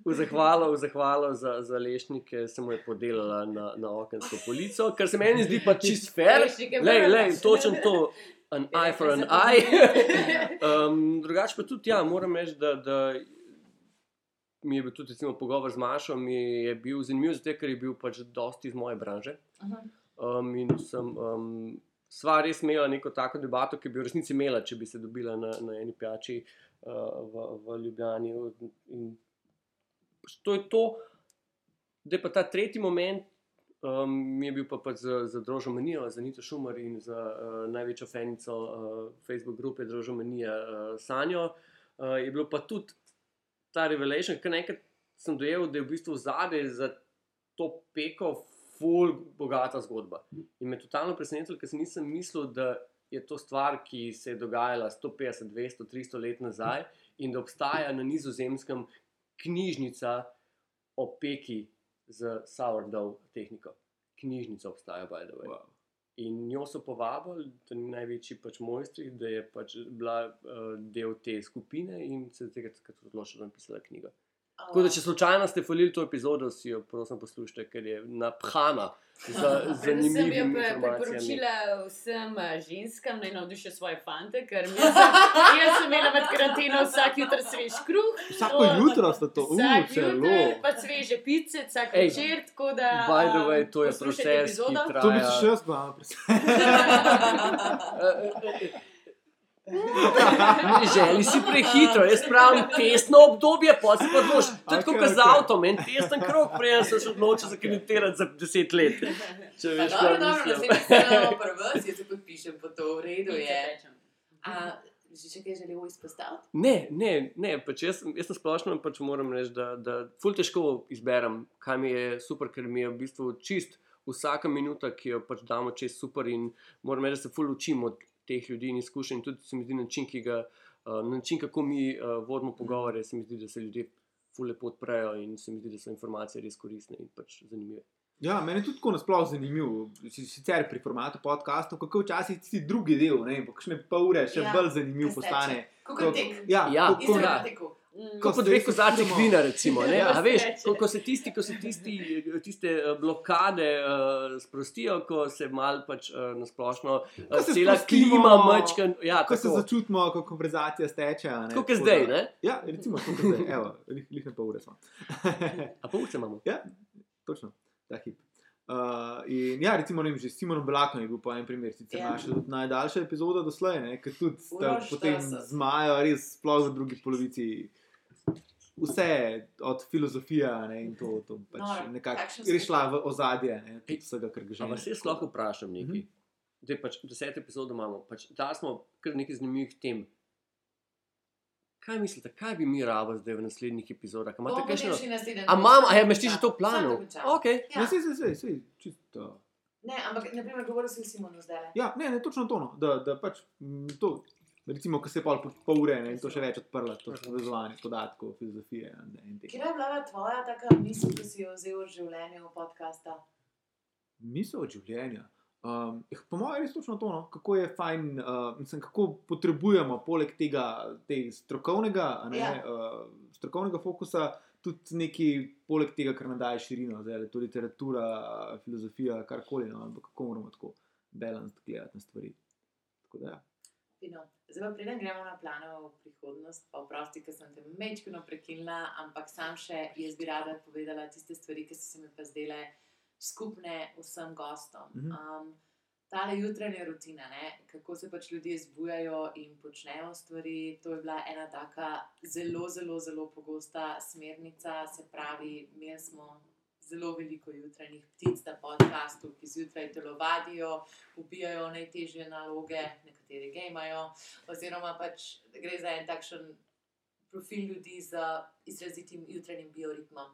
v- zahvalo, v zahvalo za, za lešnike se mu je podelila na, na okensko polico, kar se meni zdi pa čist fair. Lej, lej, točen to, an eye for an eye. Um, drugače pa tudi, ja, moram reči, da, da mi je bil tudi recimo, pogovor z Mašo, mi je bil zanimiv, zato ker je bil pač dosti iz moje branže. Aha. Um, in sem um, sva res imela neko tako debato, ki bi v resnici imela, če bi se dobila na, na eni pijači uh, v, v Ljubljani. In pač to je to, da je pa ta tretji moment. Um, mi je bil pa, pa za, za Drožomanijo, za Nito Šumar in za uh, največjo fenico uh, Facebook grupe Drožomanija uh, Sanjo. Uh, je bilo pa tudi ta revelation, ker nekaj sem dojel, da je v bistvu zadaj za to peko ful bogata zgodba. In me totalno presenetilo, ker sem nisem mislil, da je to stvar, ki se je dogajala 150, 200, 300 let nazaj in da obstaja na nizozemskem knjižnica o peki z sourdough tehniko. Knjižnica obstaja, by the way. Wow. In njo so povabili, da ni največji pač mojstri, da je pač bila uh, del te skupine in se je tega takrat odločila, da je napisala knjigo. Tako da, če slučajno ste folili to epizodo, si jo prosim poslušajte, ker je naphana z Predvsem bi jo zanimivimi pre- informacijami. priporočila vsem eh, ženskam, naj navdušijo svoje fante, ker mi jaz sem imela med karanteno vsak jutr svež kruh. Vsako jutro sta to, uf, Vsak celo. pa sveže pice, vsak Ej, večer, tako da. By the um, way, to je proces. To bi se še jaz malo predstavljal. Želi si prehitro, jaz pravim testno obdobje, pa si pa odločiš. To je tako kot z avtom, en testen krok, prej se še odločil za kandidirati za 10 let. Če Pa veš, Dobro, kaj dobro, mislim. naslednjič se imamo prvo, jaz se podpišem po to, v redu je. A, že še kaj želel izpostaviti? Ne, ne, ne pač jaz, jaz na splošno pač moram reči, da, da ful težko izberem, kaj mi je super, ker mi je v bistvu čist vsaka minuta, ki jo pač damo čez super in moram reči, da se ful učim od teh ljudi in izkušenj. Tudi se mi zdi način, ki ga, uh, način kako mi uh, vodimo pogovore, se mi zdi, da se ljudje ful lepo odprejo in se mi zdi, da so informacije res koristne in pač zanimive. Ja, meni je tudi tako nasplošno zanimivo, si- sicer pri formatu podcastov, kako včasih tisti drugi del, ne po kakšne pol ure še Ja, bolj zanimiv postane. Kako tek? Ja, Ja, ja. na teku. Mm. Kot po se dveh kozarcih vina, recimo. Ne? Ja, A veš, ko, ko se tisti, ko se tisti, tiste eh, blokade uh, sprostijo, ko se mal pač uh, nasplošno uh, se cela klima mečka. Ja, Ko se tako. začutimo, ko konverzacija steče. a ne, Tako kot tako zdaj, da- ne? Ja, recimo, tako kot zdaj. Evo, lih, na pol ure smo. A pol se imamo. ja, točno, ta hip. Uh, in ja, recimo, ne vem, že s Simonom Blakom je bil po enem primer, sicer Ja. yeah. naša tudi najdaljša epizoda doslej, ne, ker tudi potem 40. zmajo, res sploh v drugi polovici. Vse od filozofije ne, in to, to pač Noro, nekako je šla v ozadje ne, vsega, kar ga že Ampak vas jaz lahko vprašam nekaj. Zdaj pač deset epizod imamo, pač da smo kar nekaj zanimivih tem. kaj mislite, kaj bi mi rabili zdaj v naslednjih epizodah? Imate Bomo kakšno? potem šli naslednji A imam, a imaš ti že to dokončan. Okay. Ja. Ja, sej, sej, sej, sej, čisto. Ne, ampak naprimer, govoril si o Simonu zdaj. Ja, ne, ne, točno to. No. Da, da pač m, to, recimo, ko se je pol, po- pol ure ne, in to še več odprlo, to povezovanje podatkov, filozofije ne, in tega. Kje je bila tvoja taka misel, ki si jo vzel v življenju podcasta? Misel od življenja. Um, eh, po mojem, je res točno to, no? kako je fajn, uh, mislim, kako potrebujemo poleg tega te strokovnega, a ne, Ja. uh, strokovnega fokusa, tudi nekaj poleg tega, kar nam daje širino, zdaj je to literatura, filozofija, karkoli, no? ampak kako moramo tako balanced gledati na stvari. Tako da, ja. Fino. Zdaj, pa preden gremo na plane v prihodnost, pa oprosti, ker sem te mečkino prekinila, ampak sam še jaz bi rada povedala tiste stvari, ki so se mi pa zdele skupne vsem gostom. Mhm. Um, Tale jutranja rutina, ne? kako se pač ljudje zbujajo in počnejo stvari, to je bila ena taka zelo, zelo, zelo pogosta smernica. Se pravi, imeli smo zelo veliko jutranjih ptic na podkastu, ki zjutraj telovadijo, ubijajo najtežje naloge, nekateri gejmajo, oziroma pač gre za en takšen profil ljudi z izrazitim jutranjim bioritmom.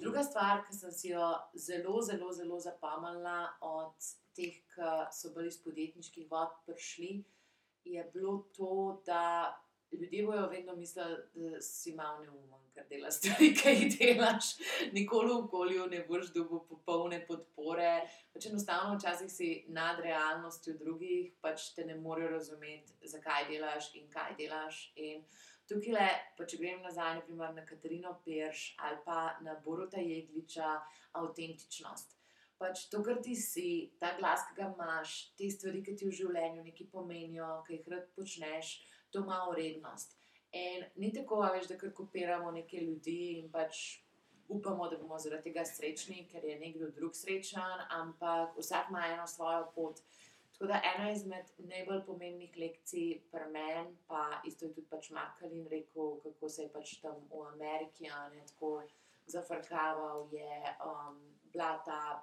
Druga stvar, ki sem si jo zelo, zelo, zelo zapomnila od teh, ki so bili iz podjetniških vod prišli, je bilo to, da ljudje bojo vedno mislili, da si malo neumen, ker delaš stvari, ki jih delaš. Nikoli v okolju ne boš dobil popolne podpore. Pač enostavno včasih si nad realnostjo drugih, pač te ne morejo razumeti, zakaj delaš in kaj delaš. In tukaj, le, pa če grem nazaj naprimer, na Katarino Perš ali pa na Boruta Jegliča, avtentičnost. Pač to, kar ti si, ta glas, ki ga imaš, te stvari, ki ti v življenju nekaj pomenijo, ki jih rad počneš, to ima vrednost. In ni tako, veš, da kar kopiramo neke ljudi in pač upamo, da bomo zaradi tega srečni, ker je nekdo drug srečen, ampak vsak ima eno svojo pot. Tako da ena izmed najbolj pomembnih lekcij pri meni, pa isto je tudi pač Markalin rekel, kako se je pač tam v Ameriki ne tako zafrkaval, je um, bila ta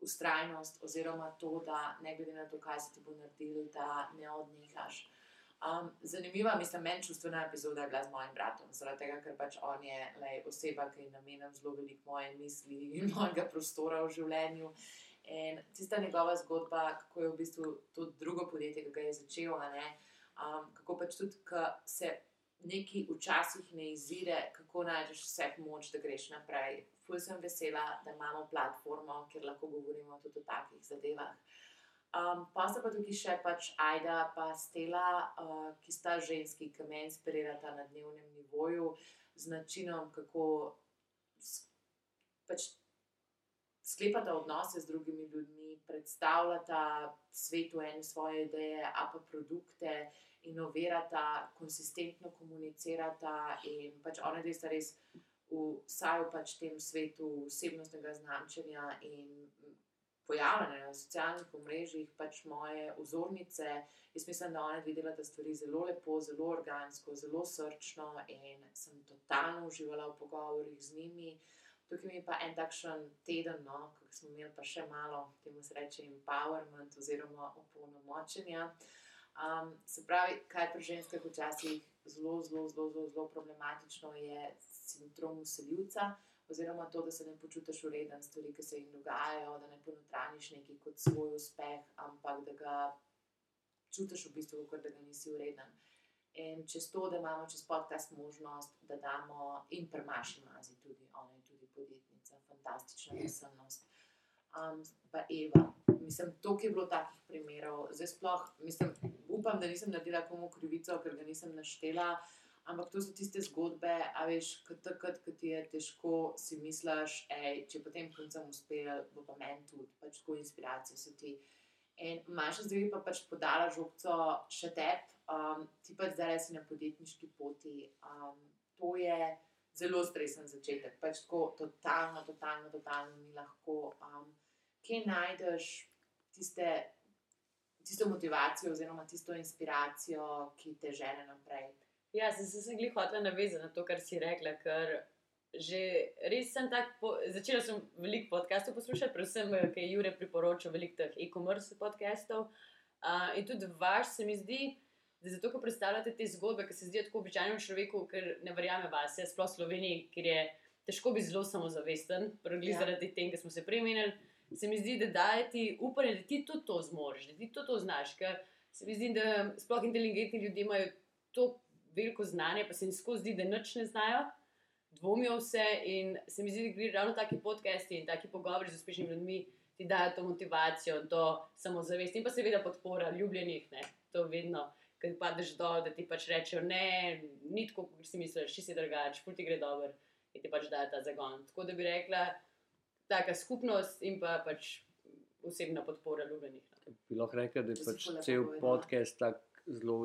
ustrajnost, oziroma to, da ne glede na to, kaj se ti bo naredil, da ne odnehaš. Um, zanimiva, mislim, meni čustvena epizoda je bila z mojim bratom, zaradi tega, ker pač on je lej, oseba, ki ji namenjam zelo veliko moje misli in mojega prostora v življenju. In tista njegova zgodba, kako je v bistvu to drugo podjetje, ki ga je začel, ne, um, kako pač tudi, ko se nekaj včasih ne izide, kako najdeš vseh moč, da greš naprej. Ful sem vesela, da imamo platformo, kjer lahko govorimo tudi o takih zadevah. Um, pa sta pa tukaj še pač Aida in Stela, uh, ki sta ženski, ki me inspirirata na dnevnem nivoju, z načinom, kako pač sklepata odnose z drugimi ljudmi, predstavljata svetu ene svoje ideje, a pa produkte, inovirata, konsistentno komunicirata in pač dve sta res vsaj v pač tem svetu osebnostnega znamčenja in pojavljanja na socialnih omrežjih, pač moje vzornice. Jaz mislim, da one dve delata stvari zelo lepo, zelo organsko, zelo srčno in sem totalno uživala v pogovorih z njimi. Tukaj mi je pa en takšen teden, no, ki smo imeli pa še malo, temu se reče empowerment oziroma opolnomočenja. Um, se pravi, kaj pri ženskah včasih zelo, zelo, zelo, zelo, zelo problematično je sindrom usiljivca, oziroma to, da se ne počutiš ureden stvari, ki se jim dogajajo, da ne ponotraniš nekaj kot svoj uspeh, ampak da ga čutiš v bistvu, kot da ga nisi ureden. In čez to, da imamo čez podcast možnost, da damo in premaši mazi tudi, ona je tudi podjetnica, fantastična miselnost. Um, pa Eva, mislim, toliko je bilo takih primerov, zdaj sploh, mislim, upam, da nisem naredila komu krivico, ker ga nisem naštela. Ampak to so tiste zgodbe, a veš, kot takrat, ko ti je težko, si misliš, ej, če potem koncem uspel, bo pa meni tudi, pač tako inspiracije so ti. In Maša zdaj pa pač podala žogco še tebi, um, ti pa zdaj si na podjetniški poti. Um, to je zelo stresen začetek, pač tako totalno, totalno, totalno ni lahko. Um, kje najdeš tiste, tisto motivacijo oziroma tisto inspiracijo, ki te žene naprej? Ja, sem se glih hotela navezati na to, kar si rekla, ker že res sem tak. Po, začela sem veliko podcastov poslušati, predvsem, eh, ker je Jure priporočil veliko teh e-commerce podcastov. Uh, in tudi vaš se mi zdi da zato, ko predstavljate te zgodbe, ki se zdijo tako običajnemu človeku, ker ne verjame vas, sploh v Sloveniji, ker je težko biti zelo samozavesten, prvi Ja. zaradi tega, ker smo se premenili. Se mi zdi, da daje ti upanje, da ti tudi to zmoriš, da ti tudi to znaš. Ker se mi zdi, da sploh inteligentni ljudje imajo to veliko znanje, pa se jim skozi zdi, da nič ne znajo, dvomijo vse. In se mi zdi, da gre ravno taki podcasti in taki pogovori z uspešnimi ljudmi. Ti dajo to motivacijo, to samozavest in pa seveda podpora ljubljenih, ne, to vedno, ker padeš dol, da ti pač rečejo, ne, ni tako, kot si misliš, si drugač, put ti gre dobro in ti pač dajo ta zagon. Tako da bi rekla, taka skupnost in pa pač osebna podpora ljubljenih. no. Bi lahko rekel, da je pač cel povedala. podcast tako zelo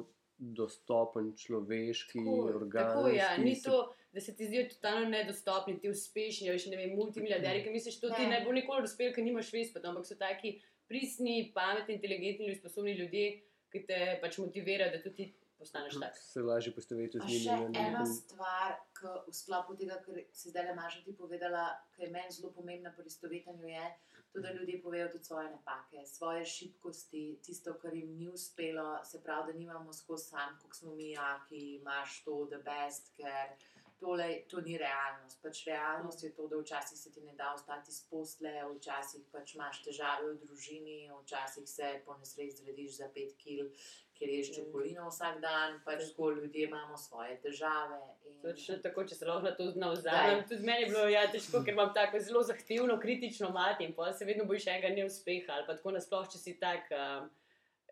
dostopen, človeški, Tako, organski. tako, ja. Ni se- to, da se ti zdijo totalno nedostopni, ti uspešni, veš, ne vem, multimiliarderji, ki misliš, da ti Ne. ne bo nikoli uspel, ker nimaš vespa, ampak so taki pristni, pametni, inteligentni, ljudje, sposobni ljudje, ki te pač motivirajo, da tudi ti postaneš tak. Se lažje postaviti z njimi. še na ena nekem- stvar, ki v sklopu tega, kar si zdaj le Maša ti povedala, ki je meni zelo pomembna pri istovetanju, je to, da ljudje povejo tudi svoje napake, svoje šibkosti, tisto, kar jim ni uspelo, se pravi, da nimamo skozi sam, kako smo mi jaki, imaš to, the best, ker tole, to ni realnost. Pač realnost je to, da včasih se ti ne da ostati iz posle, včasih pač imaš težave v družini, včasih se po nesreči zrediš za pet kil, ker ješ Mm. čokolino vsak dan, pač tako ljudje imamo svoje težave. In... Točno tako, če se lahko na to navzamem. Tudi meni je bilo ja, težko, ker imam tako zelo zahtevno, kritično mati in pa se vedno bojiš enega neuspeha ali pa tako nasploh, če si tak. Um,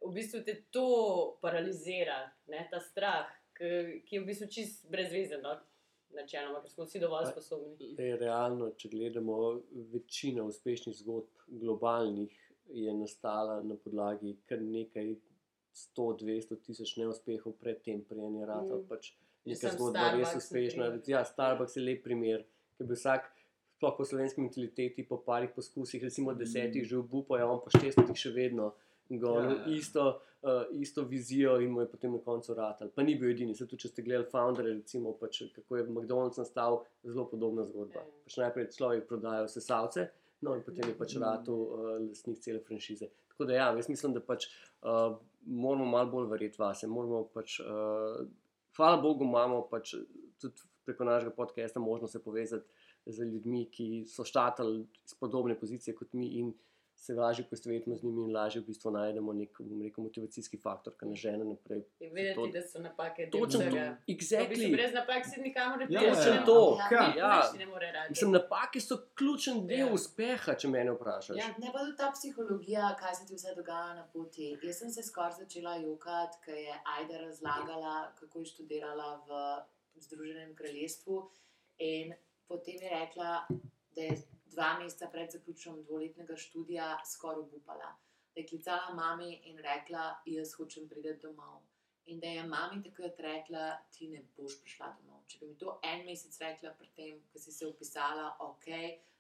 v bistvu te to paralizira, ne, ta strah, ki, ki je v bistvu čist brezvezen, no, načeloma, ker smo vsi dovolj Pa- sposobni. Je realno, če gledamo, večina uspešnih zgodb, globalnih, je nastala na podlagi kar nekaj 100, 200 tisoč neuspehov, predtem, preden je rata Mm. pač neka zgodba res Starbucks, na uspešna. Ja, Starbucks je lep primer, ki bi vsak, sploh po slovenski mentaliteti, po parih poskusih, recimo desetih, že obupajo, on pa šestih še vedno. Gonil, Ja, ja. isto, uh, isto vizijo in mu je potem na koncu ratal. Pa ni bil edini, se tudi če ste gledali Foundere, recimo, pač, kako je McDonald's nastal, zelo podobna zgodba. Ja. Pač najprej človek prodaja sesalce, no in potem je pač Mhm. ratal uh, lastnik cele franšize. Tako da ja, jaz mislim, da pač uh, moramo malo bolj verjeti vase. Moramo pač, uh, hvala Bogu, imamo pač tudi preko našega podcasta možnost se povezati z ljudmi, ki so štatali iz podobne pozicije kot mi in se lažje poistovetimo z njimi in lažje v bistvu najdemo nek bom rekel, motivacijski faktor, ki nas žene naprej. In vedeti, To- da so napake del Točno to, vsega. Bistvu exactly. brez napak si nikamor ne Ja, prideš. ja, ja. ne- to, Ja, ja. radi. Mislim, napake so ključen del Ja. uspeha, če me vprašaš. Ja. Ne pa tudi ta psihologija, kaj se ti vse dogaja na poti. Jaz sem se skoraj začela jokati, ker je Aida razlagala, kako je študirala v Združenem kraljestvu. In potem je rekla, da je dva meseca pred zaključkom dvoletnega študija skoraj obupala. Da je klicala mami in rekla, jaz hočem priti domov. In da je mami takrat rekla, ti ne boš prišla domov. Če bi mi to en mesec rekla, predtem, ko si se upisala, ok,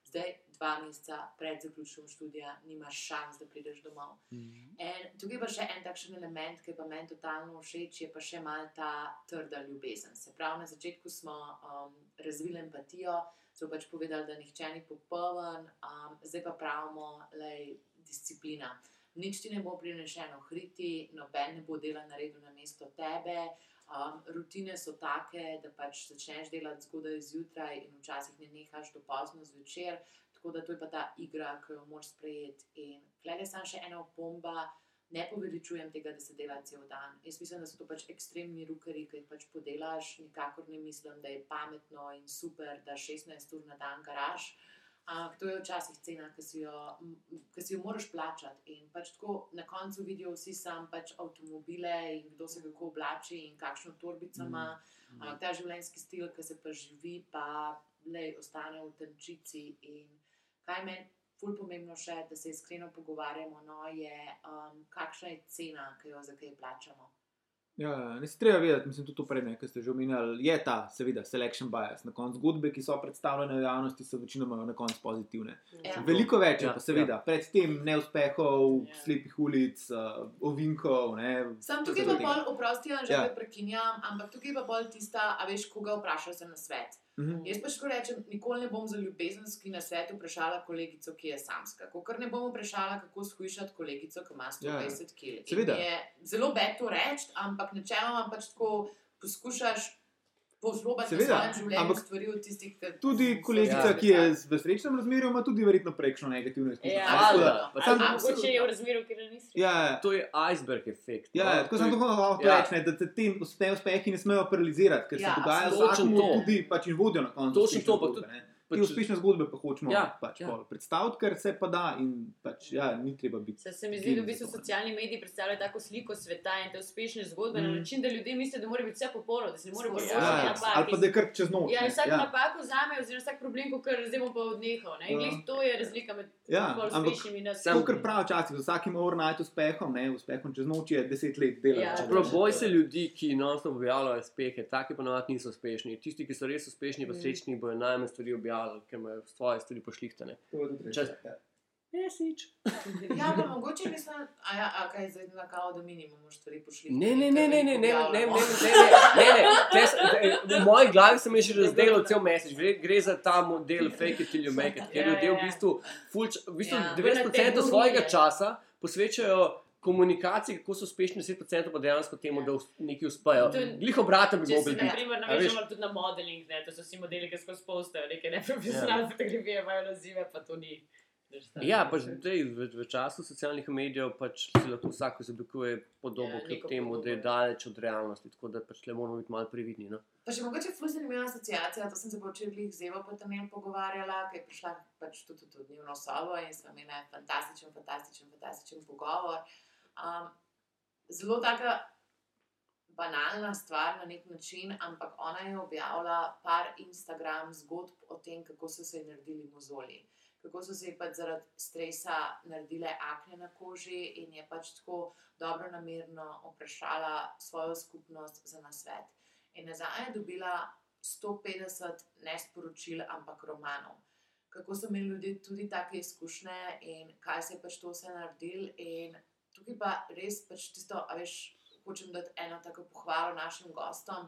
zdaj dva meseca pred zaključkom študija nimaš šans, da prideš domov. En, tukaj je pa še en takšen element, ki pa meni totalno všeč, je pa še mal ta trda ljubezen. Se pravi, na začetku smo um, razvili empatijo, so pač povedali, da nihče ni popoln, um, zdaj pa pravimo, da je disciplina. Nič ti ne bo prinešeno hriti, noben ne bo dela naredil na mesto tebe. Um, rutine so take, da pač začneš delati zgodaj zjutraj in včasih ne nehaš do pozno zvečer. Tako da to je pa ta igra, ki jo moraš sprejeti. In klede sem še ena opomba, ne poveličujem tega, da se dela cel dan. Jaz mislim, da so to pač ekstremni rukeri, ki jih pač podelaš. Nikakor ne mislim, da je pametno in super, da 16 ur na dan garaš. Ampak to je včasih cena, ki si jo, ki si jo moraš plačati. In pač tako na koncu vidijo vsi sam pač avtomobile in kdo se kako oblači in kakšno torbico ima. Mm. Ampak ta življenjski stil, ki se pa živi, pa lej, ostane v tančici. In kaj meni ful pomembno še, da se iskreno pogovarjamo, no, je um, kakšna je cena, ki jo za kaj plačamo. Ja, ne se treba vedeti, mislim, tudi to prednje, ki ste že omenjali, je ta, seveda, selection bias. Na koncu zgodbe, ki so predstavljene v javnosti, so večinoma na koncu pozitivne. Ja. Veliko več Ja, pa seveda, ja. predtem neuspehov, Ja. ja. slepih ulic, uh, ovinkov. Ne, Sam to tukaj pa bolj oprostijo, že Ja. ja. prekinjam, ampak tukaj pa bolj tista, a veš, koga vprašaš za nasvet. Mhm. Jaz pač tako rečem, nikoli ne bom za ljubezenski na svetu vprašala kolegico, ki je samska. Ker ne bom vprašala, kako shujšati kolegico, ki ima 120 kg. In Seveda. mi Je zelo bed to reči, ampak načeloma pač tako poskušaš Seveda, svojem življenju ampak stvari od tistih, ki Tudi kolegica, Ja. ki je v srečnem razmerju, ima tudi verjetno prekšno negativno izkušnjo. Ja. Tako da- pa Ali to- Absolutno. mogoče je v razmeru, ker nisi. Ja, To je iceberg efekt. Ja, no. ja, tako sem tako hotel ja. reči, da te uspe, uspehi ne smejo paralizirati, ker se Ja, dogaja absolutno. vsakemu Točno to. tudi pač in vodijo na koncu. Točno to, pa tudi- ne. Pač- Te uspešne zgodbe pa hočemo Ja, pač ja. predstaviti, ker se pa da in pač, ja, ni treba biti. Se, se mi zdi, da v bistvu socialni mediji predstavljajo tako sliko sveta in te uspešne zgodbe mm. na način, da ljudje mislijo, da mora biti vse popolno, da se ne more Ja, privoščiti Ja, ja, ja, napak. ali pa da je kar čez noč. Ja, vsak ja. napak vzame, oziroma vsak problem, ko kar zdaj bom pa odnehal. Ne? In Ja. to je razlika med Ja, bolj uspešnimi in nas. Sam- To, kar pravi včasih, z vsakim overnight uspehom, ne, uspehom čez noč je deset let dela. Ja, Čeprav točno boj se ljudi, ki non-stop objavljajo uspehe, taki pa navadi niso uspešni. Tisti, ki so res uspešni, pa Mm. srečni, bojo najmanj stvari objavljali, ker imajo svoje stvari pošlihtane. Tudi Čas- ja. Mesič. Ja, pa mogoče mislim, a ja, a kaj zdaj na kao, da mi nimamo stvari pošli. Ne, ne, ne, ne, ne, ne, ne, ne, ne, ne, ne, ne. Se- V moji glavi sem že razdelil cel mesec. Gre, gre za ta model fake it till you make it, ker Ja, ljudje v bistvu, ful, č- v bistvu Ja. 90% Na te svojega časa posvečajo komunikaciji, kako so uspešni, 10% pa dejansko temu, da us- nekaj uspejo. Glih obraten bi mogli biti. naprimer navežemo tudi na modeling, ne? to so vsi modeli, ki skozi postajo neke neprofesionalne fotografije, imajo nazive, pa to ni. Ja, pač v, v času socialnih medijev pač si lahko vsak izoblikuje podobo, Ja, ja, kljub temu, da je podobo. daleč od realnosti. Tako da pač le moramo biti malo previdni. No? Pa še mogoče fuz zanimiva asociacija, to sem se pa včeraj z Evo pa tam pogovarjala, ki je prišla pač tudi v to dnevno sobo in smo imeli fantastičen, fantastičen, fantastičen pogovor. Um, zelo taka banalna stvar na nek način, ampak ona je objavila par Instagram zgodb o tem, kako so se ji naredili mozoli. Kako so se ji pač zaradi stresa naredile akne na koži, in je pač tako dobro namerno vprašala svojo skupnost za nasvet. In nazaj je dobila 150 ne sporočil, ampak romanov. Kako so imeli ljudje tudi take izkušnje in kaj se je pač to vse naredil. In tukaj pa res pač tisto, a veš, hočem dati eno tako pohvalo našim gostom,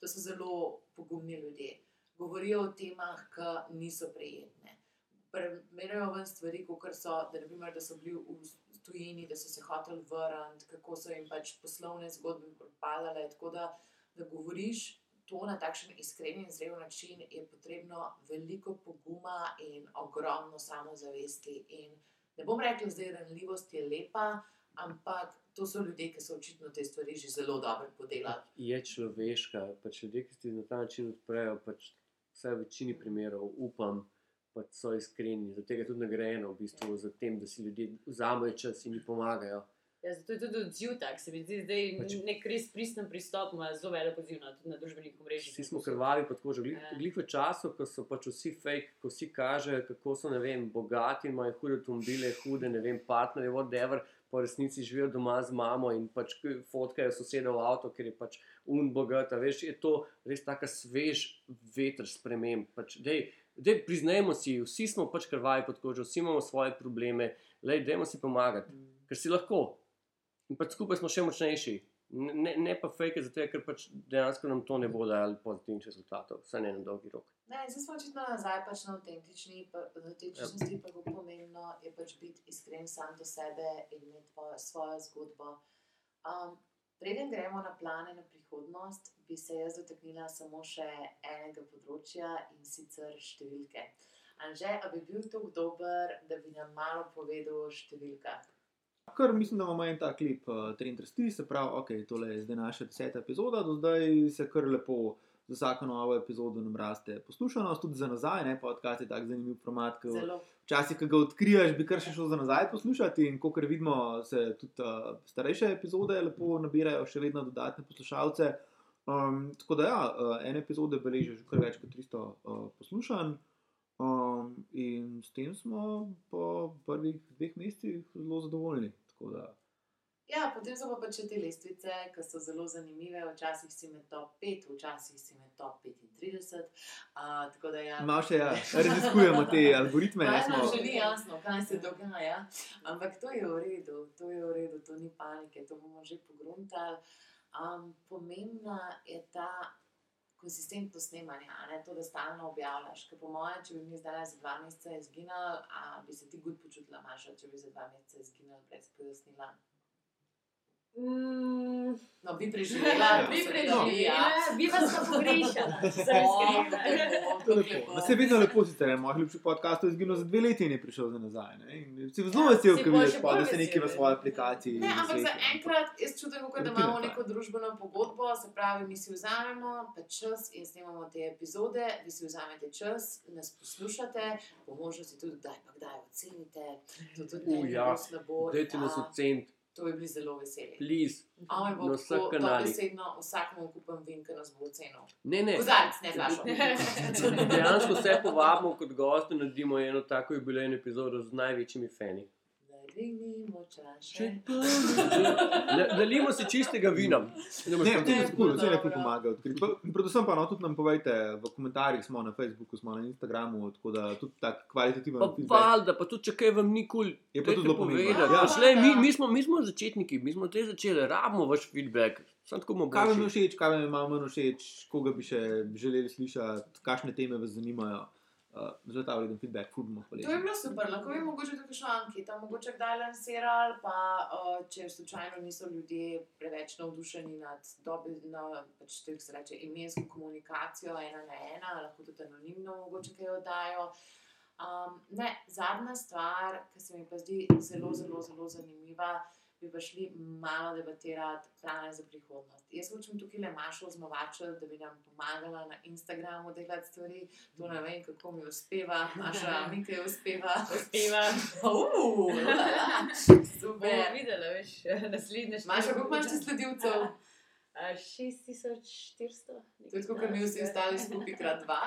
da so zelo pogumni ljudje. Govorijo o temah, ki niso prijetne. Premerajo ven stvari, kot so, da, naprimer, da so bili v tujini, da so se hoteli vrniti, kako so jim pač poslovne zgodbe propadale. Tako da, da govoriš to na takšen iskren in zrel način, je potrebno veliko poguma in ogromno samozavesti. In ne bom rekla, da je ranljivost je lepa, ampak to so ljudje, ki so očitno te stvari že zelo dobro podelali. Je človeška, pač ljudje, ki se na ta način odprejo, pač vse v večini primerov upam. Pač so iskreni, zato je tudi nagrajeno, v bistvu, za tem, da si ljudje vzamejo čas in jim pomagajo. Ja, zato je tudi odziv tak, se mi zdi, zdaj Pač- nek res pristen pristop, ima zelo velik odziv na, tudi na družbenih mrežah. Vsi smo krvavi pod kožo. Glih, Ja. glih v času, ko so pač vsi fake, ko vsi kažejo, kako so ne vem, bogati, imajo hude avtomobile, hude, ne vem, partnerje, whatever, po resnici živijo doma z mamo in pač fotkajo soseda v avto, ker je pač un bogat. a Veš, je to res tako svež veter sprememb. Pač, dej, dej, priznajmo si, vsi smo pač krvavi pod kožo, vsi imamo svoje probleme, le dajmo si pomagati, ker si lahko. In pač skupaj smo še močnejši. Ne, ne- pa fake, zato ker pač dejansko nam to ne bo dalo pozitivnih rezultatov, vsaj ne na dolgi rok. Ne, zdaj smo očitno nazaj pač na avtentični, pa- na avtentičnosti, pa kako pomembno je pač biti iskren sam do sebe in imeti svojo zgodbo. Um, preden gremo na plane na prihodnost, bi se jaz dotaknila samo še enega področja in sicer številke. Anže, a bi bil tako dober, da bi nam malo povedal o številkah? Kar mislim, da imamo en ta klip, uh, 33, se pravi, ok, tole je zdaj naša deseta epizoda, do zdaj se kar lepo za vsako novo epizodo nam raste poslušanost, tudi za nazaj, ne podcast je tak zanimiv format, ki včasih, ki ga odkriješ, bi kar še šel za nazaj poslušati in kot vidimo, se tudi uh, starejše epizode lepo nabirajo še vedno dodatne poslušalce. Um, tako da ja, uh, ene epizode beležijo že kar več kot 300 uh, poslušanj. In s tem smo po prvih dveh mesecih zelo zadovoljni. Da, Ja, potem so pa pač te lestvice, ki so zelo zanimive. Včasih si med top 5, včasih si med top 35. Uh, ja. malo še ja, raziskujemo te algoritme. Meni smo, še ni jasno, kaj se dogaja, ampak to je v redu, to je v redu, to ni panike, to bomo že pogruntali. Um, pomembna je ta konsistentno snemanje, a ne to, da stalno objavljaš. Ker po mojem, če bi mi zdaj za dva meseca izginili, a bi se ti gut počutila, Maša, če bi za dva meseca izginili brez pojasnila. Mm, No, bi preživela, Ja. bi ja. preživela, bi vas pa pogrešala, Se je vedno lepo, sicer je moj ljubši podcast izginil za dve leti in je prišel za nazaj. Ne? In Si zelo Ja, vesel, ko pol vidiš, pa, da se nekaj v svoji ja. aplikaciji. Ne, ampak za enkrat jaz čutim, da imamo neko družbeno pogodbo, se pravi, mi si vzamemo pač čas in snemamo te epizode, vi si vzamete čas, nas poslušate, po možnosti tudi kdaj pa kdaj ocenite, to tudi ne U, bi ja. bilo slabo. Dajte nas ja, oceniti, To bi bili zelo veseli. please. Ame bo Na vseh kanalih. dobesedno vsakemu kupim vin, ki nas bo ocenil. Ne, ne. Kozarec, ne flašo. Dejansko vse povabimo kot goste, naredimo eno tako jubilejno epizodo z največjimi fani. Dvignimo čaše. Pa ne- Nalimo si čistega vina. Ne, boš Ne, tako- vse lepo pomaga. odkriti. Pa- in Predvsem pa no, tudi nam povejte v komentarjih, smo na Facebooku, smo na Instagramu, tako da tudi tak kvalitativen Pa feedback. valjda, pa tudi če kaj vam ni kul, Je pa tudi zelo pomembno. povedati. Ja. Lej, mi, mi, smo, mi smo začetniki, mi smo te začeli, rabimo vaš feedback. Sam tako bomo Kaj vam je všeč, kaj vam je malo manj všeč, koga bi še želeli slišati, kakšne teme vas zanimajo. Uh, zelo ta vreden feedback, ful bomo To je hvaležni. bilo super, lahko bi mogoče tudi še anketa, mogoče kdaj lansirali, pa uh, če slučajno niso ljudje preveč navdušeni nad dobi, na, pač, tako se reče, imensko komunikacijo ena na ena, lahko tudi anonimno mogoče kaj oddajo. Um, ne, zadnja stvar, ki se mi pa zdi zelo, zelo, zelo zanimiva, bi pa šli malo debatirati plane za prihodnost. Jaz hočem tukaj le Mašo znovačiti, da bi nam pomagala na Instagramu delati stvari. To ne vem, kako mi uspeva, Maša, mi kaj uspeva. Uspeva. Bomo super. videli, veš, naslednje število. Maša, koliko imaš sledilcev? A, 6400. To je tako, kot mi vsi ostali skupaj krat dva.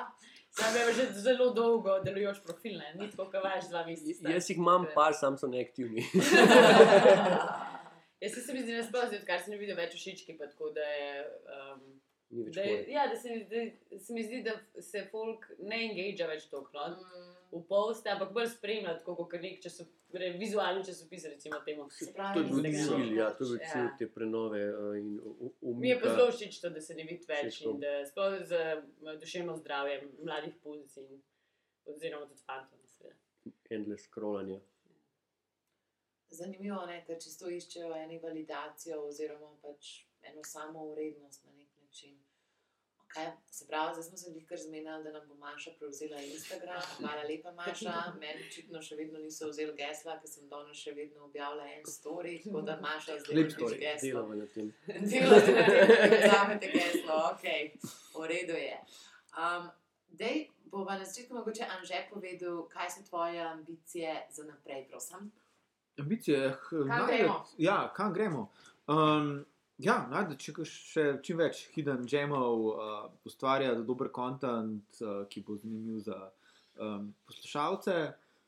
Sam je že zelo dolgo delujoč profil, ne? ni tako, kot vaš dva meseca. Jaz jih imam par, sam so neaktivni. Jaz se mi zdi, da sploh zdaj, odkar se ne vidim več všečki, pa tako da je. Um, da, je ja, da se, mi zdi- se mi zdi, da se folk ne engagea več toliko no? Mm, v poste, ampak bolj spremlja, tako kot nek časop, re, vizualni časopis, recimo temu. Se To pravi, je bil cilj, ja, to je bil Ja. cilj te prenove uh, in u- u- Mi je pa umika. zelo všeč to, da se ne vidi več to. in da sploh z eh, duševno zdravjem mladih punc in oziroma tudi fantov. endless scrollanje. Zanimivo je, ker čisto iščejo eno validacijo oziroma pač eno samo urednost na nek način. Okay. Se pravi, zdaj smo se jih kar zmenili, da nam bo Maša prevzela Instagram. Hvala lepa, Maša. Meni očitno še vedno niso vzeli gesla, ker sem danes še vedno objavila en story, tako da Maša zdaj Lep dobiš story, geslo. Delamo na tem. Delate na tem, da vzamete geslo, ok, v redu je. Um, dej, bova na začetku mogoče Anže povedal, kaj so tvoje ambicije za naprej, prosim. Ambicije, Kam gremo? Ja, kam gremo? Um, ja, najde, če še čim več hidden jamov, uh, ustvarjati dober kontent, uh, ki bo zanimiv za um, poslušalce.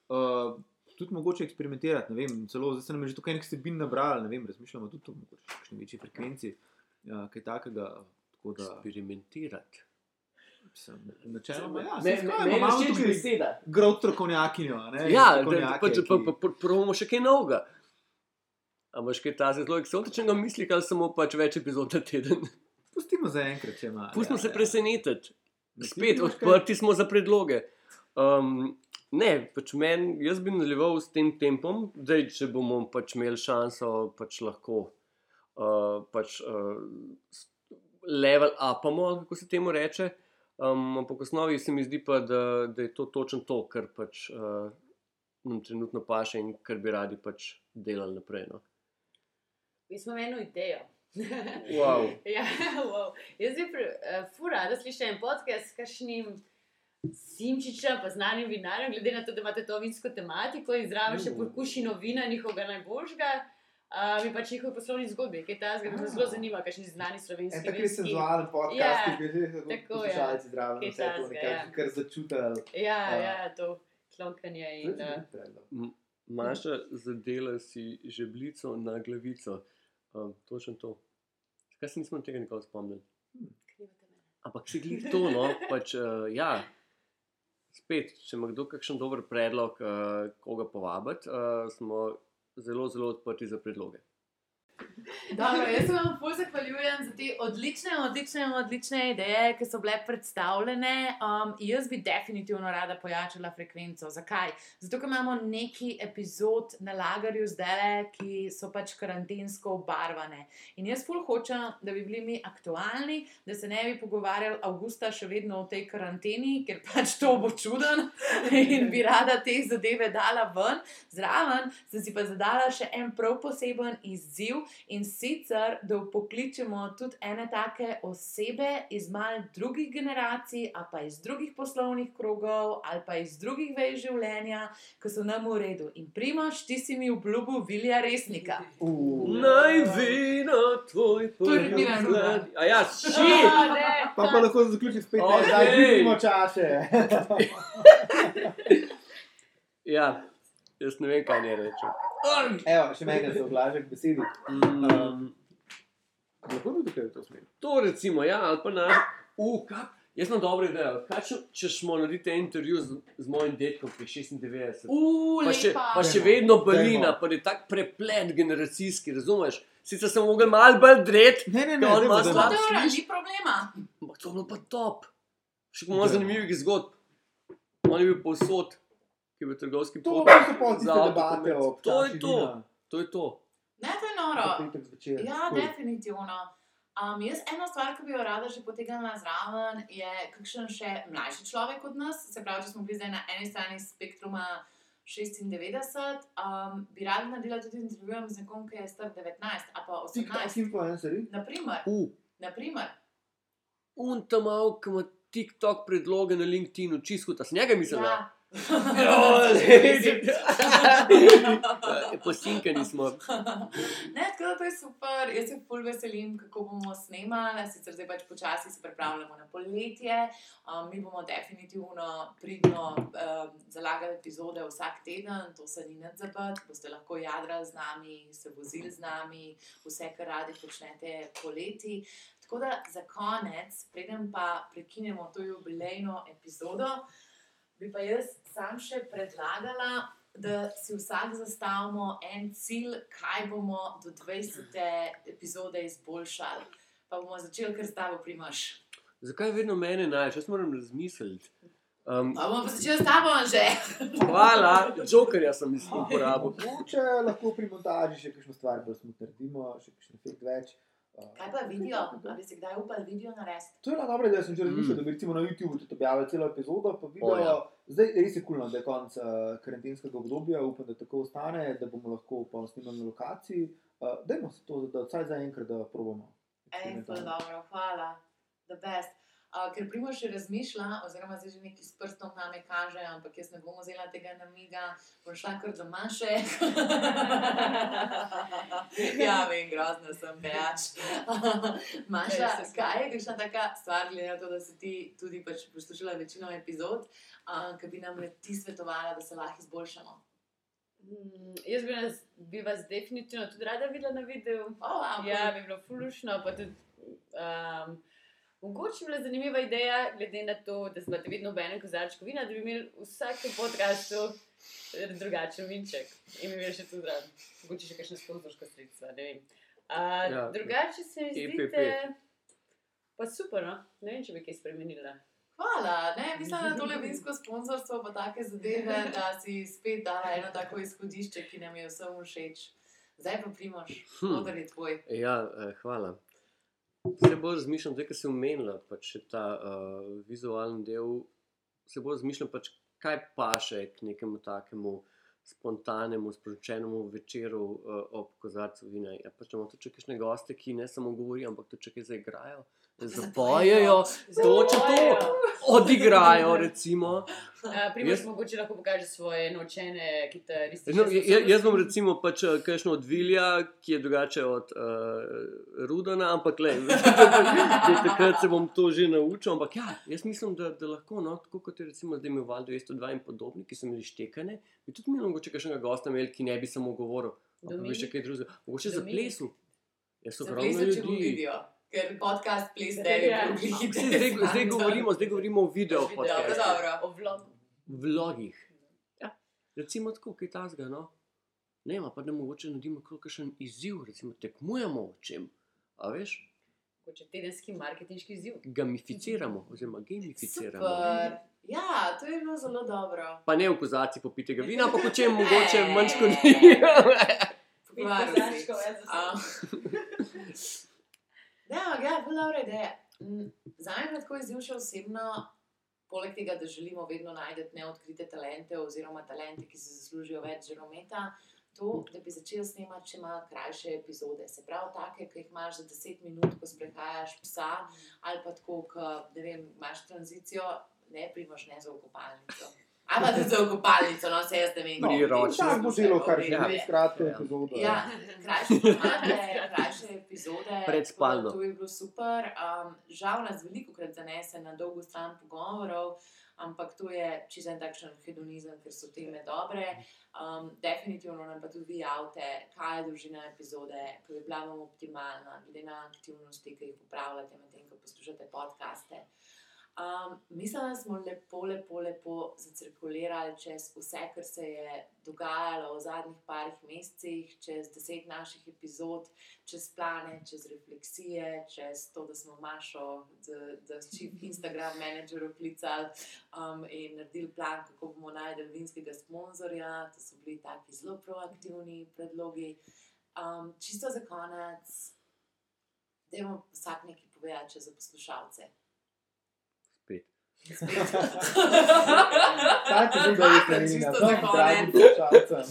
Uh, tudi mogoče eksperimentirati, ne vem, celo zdaj se nam je že tukaj nekaj vsebin nabrali, ne vem, razmišljamo tudi o mogoče kakšni večji frekvenci, uh, kaj takega. Tako da, Eksperimentirati. Načeloma, ja, me- skaj, meni imamo tukaj beseda. grov strokovnjakinjo. ne, Ja, pač, pa, pa, pa, probamo še kaj novega. A imaš kaj ta zelo eksotičnega misli, ali samo pač več epizod na teden? Pustimo za enkrat, če ima. Pustimo ja, se ja. presenetiti. Spet odprti smo za predloge. Um, ne, pač men, jaz bi nadaljeval s tem tempom, da če bomo pač imeli šanso, pač lahko uh, pač, uh, level upamo, kako se temu reče. Um, ampak v osnovi se mi zdi pa, da, da je to točno to, kar pač uh, nam trenutno paše in kar bi radi pač delali naprej. No. Mi smo imeli eno idejo. Wow. ja, wow. Jaz bi uh, fura, da slišim en podcast s kakšnim simčičem, pa znanim vinarjem, glede na to, da imate to vinsko tematiko in zraven še Mm. pokušino vina njihovega najboljšega. Uh, mi pač njihovi poslovni zgodbi, kaj ta zgodba me zelo zanima, kakšni znani slovenski En tak res vinski. senzualen podcast, Ja, ki bi že tako, ja. poslušalci zdravo, Kaj vse to nekako ja. kar začutili. Ja, A. ja, to klonkanje in. Uh, Maša zadela si žebljico na glavico. Um, točno to. Zakaj se nismo tega nikoli spomnili? Ampak si glih to, no, pač, uh, ja. Spet, če ima kdo kakšen dober predlog, uh, koga povabiti, uh, smo zelo, zelo odprti za predloge. Dobro, jaz se vam ful zahvaljujem za te odlične, odlične, odlične ideje, ki so bile predstavljene. Um, jaz bi definitivno rada pojačala frekvenco. Zakaj? Zato, ker imamo neki epizod na lagarju zdaj, ki so pač karantensko obarvane. In jaz ful hočem, da bi bili mi aktualni, da se ne bi pogovarjali avgusta še vedno v tej karanteni, ker pač to bo čuden in bi rada te zadeve dala ven. Zraven sem si pa zadala še en prav poseben izziv in sicer, da pokličemo tudi ene take osebe iz mal drugih generacij, ali pa iz drugih poslovnih krogov, ali pa iz drugih vej življenja, ki so nam v redu. In primaš, ti si mi obljubil Vilja Resnika. Naj vina tvoj Prvi Milan mlad. A ja, ši! Pa pa lahko zaključim spet, okay. zdaj vidimo čase. Ja, jaz ne vem, kaj ne rečem. Evo, še enkrat se oglažem k besedi. Mm, Lahko tudi tukaj v to smer. to recimo, ja, ali pa naš. Uh, kaj? Jaz imam dobro idejo. Kaj če, če smo naredili intervju z, z mojim dedkom pri 96? Uf, Pa še, pa še vedno balina, pa je tak preplet generacijski, razumeš? Sicer sem mogel malo bolj dret, Ne, ne, ne, dajmo, dajmo. slab- Dobro, sliš? ni problema. ampak to je bilo pa top. Še Dajmo. zanimivih zgodb. On je bil povsod, ki je bil trgovski To pot. so pa tiste Za debate avtopromet. To je to. To je to. Ne, to je noro. Ja, definitivno. Um, jaz ena stvar, ki bi jo rada še potegnila zraven, je kakšen še mlajši človek od nas. Se pravi, če smo bili zdaj na eni strani spektruma 96, um, bi rada naredila tudi intervju z nekom, ki je star 19 ali pa TikTok 18. influencerji. Naprimer, Uh, naprimer. un tam mal, ki ima TikTok predloge na LinkedInu, čisto ta snega mislim. Ja. Posinkani smo. Ne, tako da je super, jaz se ful veselim, kako bomo snemali. Sicer zdaj pač počasi se pripravljamo na poletje. Um, mi bomo definitivno pridno um, zalagali epizode vsak teden, to se ni nad zabat. Boste lahko jadrali z nami, se vozili z nami, vse, kar radi počnete poleti. Tako da za konec, preden pa prekinemo to jubilejno epizodo, bi pa jaz sam še predlagala, da si vsak zastavimo en cilj, kaj bomo do 20. epizode izboljšali. Pa bomo začeli kar s tabo, primaš. Zakaj vedno mene najdeš? Jaz moram razmisliti. Um, Pa bomo pa začeli s tabo, že. hvala, jokerja sem mislim uporabil. Mogoče lahko pri montaži še kakšno stvar bolj smutno naredimo, še kakšen efekt več. Kaj pa video? A bi se kdaj upali video narediti? To je bila dobra ideja, sem že razmišljal, Mm. da bi recimo na YouTubu tudi objavil celo epizodo, pa video. O, ja. Zdaj res je kulno, da je konec uh, karantenskega obdobja, upam, da tako ostane, da bomo lahko pa snimali na lokaciji. Uh, dajmo se to, da vsaj za enkrat da probamo. Ej, ful dobro, hvala. The best. Uh, ker Primo še razmišlja, oziroma zdaj že neki s prstom name kaže, ampak jaz ne bom vzela tega namiga, bom šla kar do Maše. ja, vem, grozna sem, bejač. Maša, kaj je kakšna taka stvar, glede na to, da si ti tudi pač poslušala večino epizod, uh, ki bi nam ti svetovala, da se lahko izboljšamo? Mm, Jaz bi, nas, bi vas definitivno tudi rada videla na videu. Oh, wow, Ja, bi bilo fulušno. pa tudi, Um, mogoče bi bila zanimiva ideja, glede na to, da imate vedno v enem kozarčku vina, da bi imeli v vsakem podkastu drugačen vinček in bi imeli še tudi rad. Mogoče še kakšne sponzorska sredstva, ne vem. Uh, Ja. drugače se mi EPP. zdite, pa super, no? ne vem, če bi kaj spremenila. Hvala, ne, mislim, da tole vinsko sponzorstvo pa take zadeve, da si spet dala eno tako izhodišče, ki nam je vsem všeč. Zdaj pa primoš, Hm. odar je tvoj. Ja, eh, hvala. Se bolj razmišljam, da se umenila pač ta uh, vizualni del. Se bolj razmišljam, pač, kaj paše k nekemu takemu spontanemu, sporočenemu večeru uh, ob kozarcu vina. Ja, pač imamo tudi kakšne goste, ki ne samo govorijo, ampak tudi če kaj zaigrajo, zapojejo, točno to, odigrajo. Recimo. Uh, Jaz- mogoče lahko pokaže svoje naučene kitaristične No, ja- ja- jaz bom recimo pač eh, kakšno od Vilja, ki je drugače od uh, Rudana, ampak le, takrat se bom to že naučil. Ampak ja, jaz mislim, da, da lahko, no, tako kot je recimo zdaj imel Val 202 in podobni, ki so imeli štekane, bi tudi imel mogoče kakšnega gosta imeli, ki ne bi samo govoril, ampak bi še kaj drugega. Mogoče za plesu. Jaz so ogromno ljudi. video, ker podcast ples ne bi Ja. bil glih Saj Zdaj, zdaj, govorimo, zdaj govorimo o Video, podcastu. dobro. O vlogu. vlogih. Ja, recimo tako, kaj tasga. No? ne vem, a pa da mogoče naredimo kakšen izziv, recimo tekmujemo v čem. A veš, Kot tedenski marketinški izziv. gamificiramo, oziroma gamificiramo. Super. Ja, to je bilo zelo dobro. Pa ne v kozarci popitega vina, ampak o čem mogoče manj škodljivo. Pokvaril si. kozarčkov, ja, za A. Ne, ampak ja, zelo dobra ideja. Zame je tako izziv še osebno, poleg tega, da želimo vedno najti neodkrite talente oziroma talente, ki si zaslužijo več žarometa. To, da bi začel snemati še malo krajše epizode, se pravi, take, ki jih imaš za 10 minut, ko sprehajaš psa, ali pa tako, vem, imaš tranzicijo, ne primaš ne za okopalnico. Tudi za okopalnico, no se jaz ne vem. Priročno. Tako bo delo, kar V je redu je. skratka Ja. epizoda. Ja, krajše epizode. Pred spalno. To je bilo super. Um, žal nas veliko krat zanese na dolgo stran pogovorov, ampak to je čisto en takšen hedonizem, ker so teme dobre. Um, definitivno nam pa tudi vi javite, kaj je dolžina epizode, ko bi bila vam optimalna, glede na aktivnosti, ki jih upravljate, medtem ko poslušate podcaste. Um, mislim, da smo lepo, lepo, lepo zacirkulirali čez vse, kar se je dogajalo v zadnjih parih mesecih, čez deset naših epizod, čez plane, čez refleksije, čez to, da smo Mašo, da si Instagram menedžer oklicali um, in naredili plan, kako bomo najdel vinskega sponzorja. To so bili taki zelo proaktivni predlogi. Um, čisto za konec, da imamo vsak nekaj povedati za poslušalce. Tako je bilo, da je Čisto to za dragi konec. poslušalcem.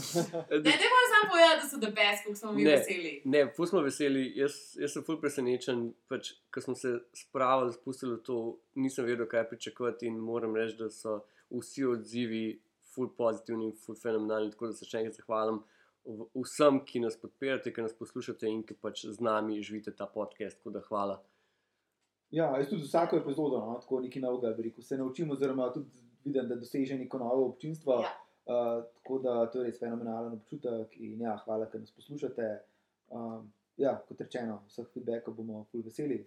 Ne, ne morem samo povedati, da so the best, kako smo mi Ne. veseli. Ne, ful smo veseli. Jaz, jaz sem ful presenečen, pač, ko smo se spravili, spustili v to, nisem vedel, kaj pričakovati in moram reči, da so vsi odzivi ful pozitivni in ful fenomenalni. Tako da se še enkrat zahvalim v- vsem, ki nas podpirate, ki nas poslušate in ki pač z nami živite ta podcast. Tako da hvala. Ja, jaz tudi vsako epizodo, no, tako nekaj novega, rekel, se naučim, oziroma tudi vidim, da doseže neko novo občinstvo. Ja. Uh, tako da to je res fenomenalen občutek in ja, hvala, ker nas poslušate. Um, ja, kot rečeno, vseh feedbackov bomo ful veseli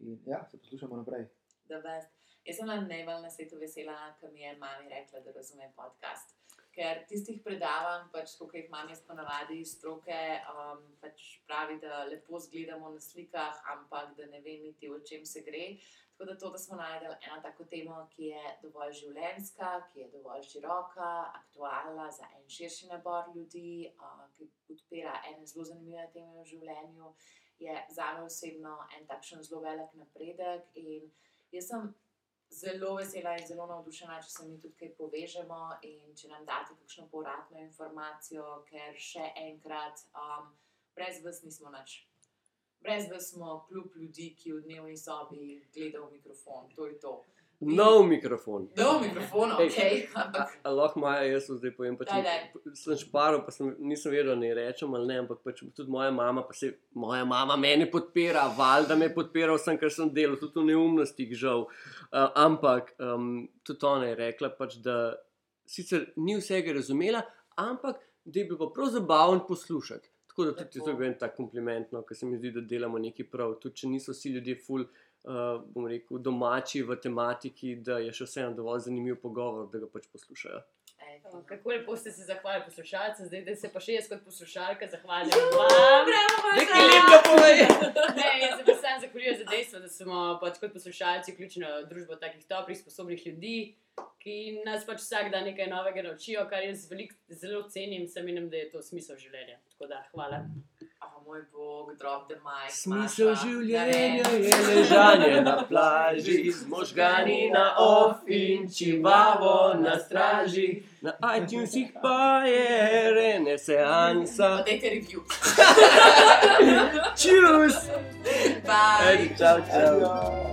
in ja, se poslušamo naprej. Jaz sem na najbolj na svetu vesela, ker mi je mami rekla, da razume podcast. Ker tistih predavanj, pač, kot jih imam jaz ponavadi iz stroke, um, pač pravi, da lepo zgledamo na slikah, ampak da ne vem niti o čem se gre. Tako da to, da smo najdeli eno tako temo, ki je dovolj življenjska, ki je dovolj široka, aktualna za en širši nabor ljudi, uh, ki podpira ene zelo zanimive teme v življenju, je za me osebno en takšen zelo velik napredek. Jaz sem zelo vesela in zelo navdušena, če se mi tudi kaj povežemo in če nam date kakšno povratno informacijo, ker še enkrat, um, brez vas nismo nič. Brez vas smo kljub ljudi, ki v dnevni sobi gledajo v mikrofon. To je to. Nov mikrofon. Do mikrofona, Ej, ok. Ampak A, a lahko Maja, jaz zdaj povem, pač Daj, daj. sem šparil, pa sem, nisem vedel, ne rečem ali ne, ampak pač tudi moja mama, pa se moja mama mene podpira, valjda me podpira vsem, kar sem delal, tudi v neumnostih, žal. Uh, ampak um, tudi ona je rekla, pač, da sicer ni vsega razumela, ampak da je bil pa prav zabaven poslušati. Tako da tudi to je en tak kompliment, no, ker se mi zdi, da delamo nekaj prav. Tudi če niso vsi ljudje ful. Uh, bom rekel, domači v tematiki, da je še vseeno dovolj zanimiv pogovor, da ga pač poslušajo. ej, Kako lepo ste se zahvalili poslušalcem, zdaj da se pa še jaz kot poslušalka zahvaljujem vam. Bravo, Nekaj Maša! lepo povej. Ne, jaz se pa sam zahvaljujem za dejstvo, da smo pač kot poslušalci vključeni v družbo takih dobrih, sposobnih ljudi, ki nas pač vsak dan nekaj novega naučijo, kar jaz velik, zelo cenim, sem menim, da je to smisel življenja. Tako da, hvala. Oh, moj bog, drop the mic. Smisel Maša. življenja Ne je ležanje na plaži, z možgani na off in čivavo na straži. Na iTunesih pa je renesansa. Dajte review. Čus! Bye. Čau, čau. Adijo.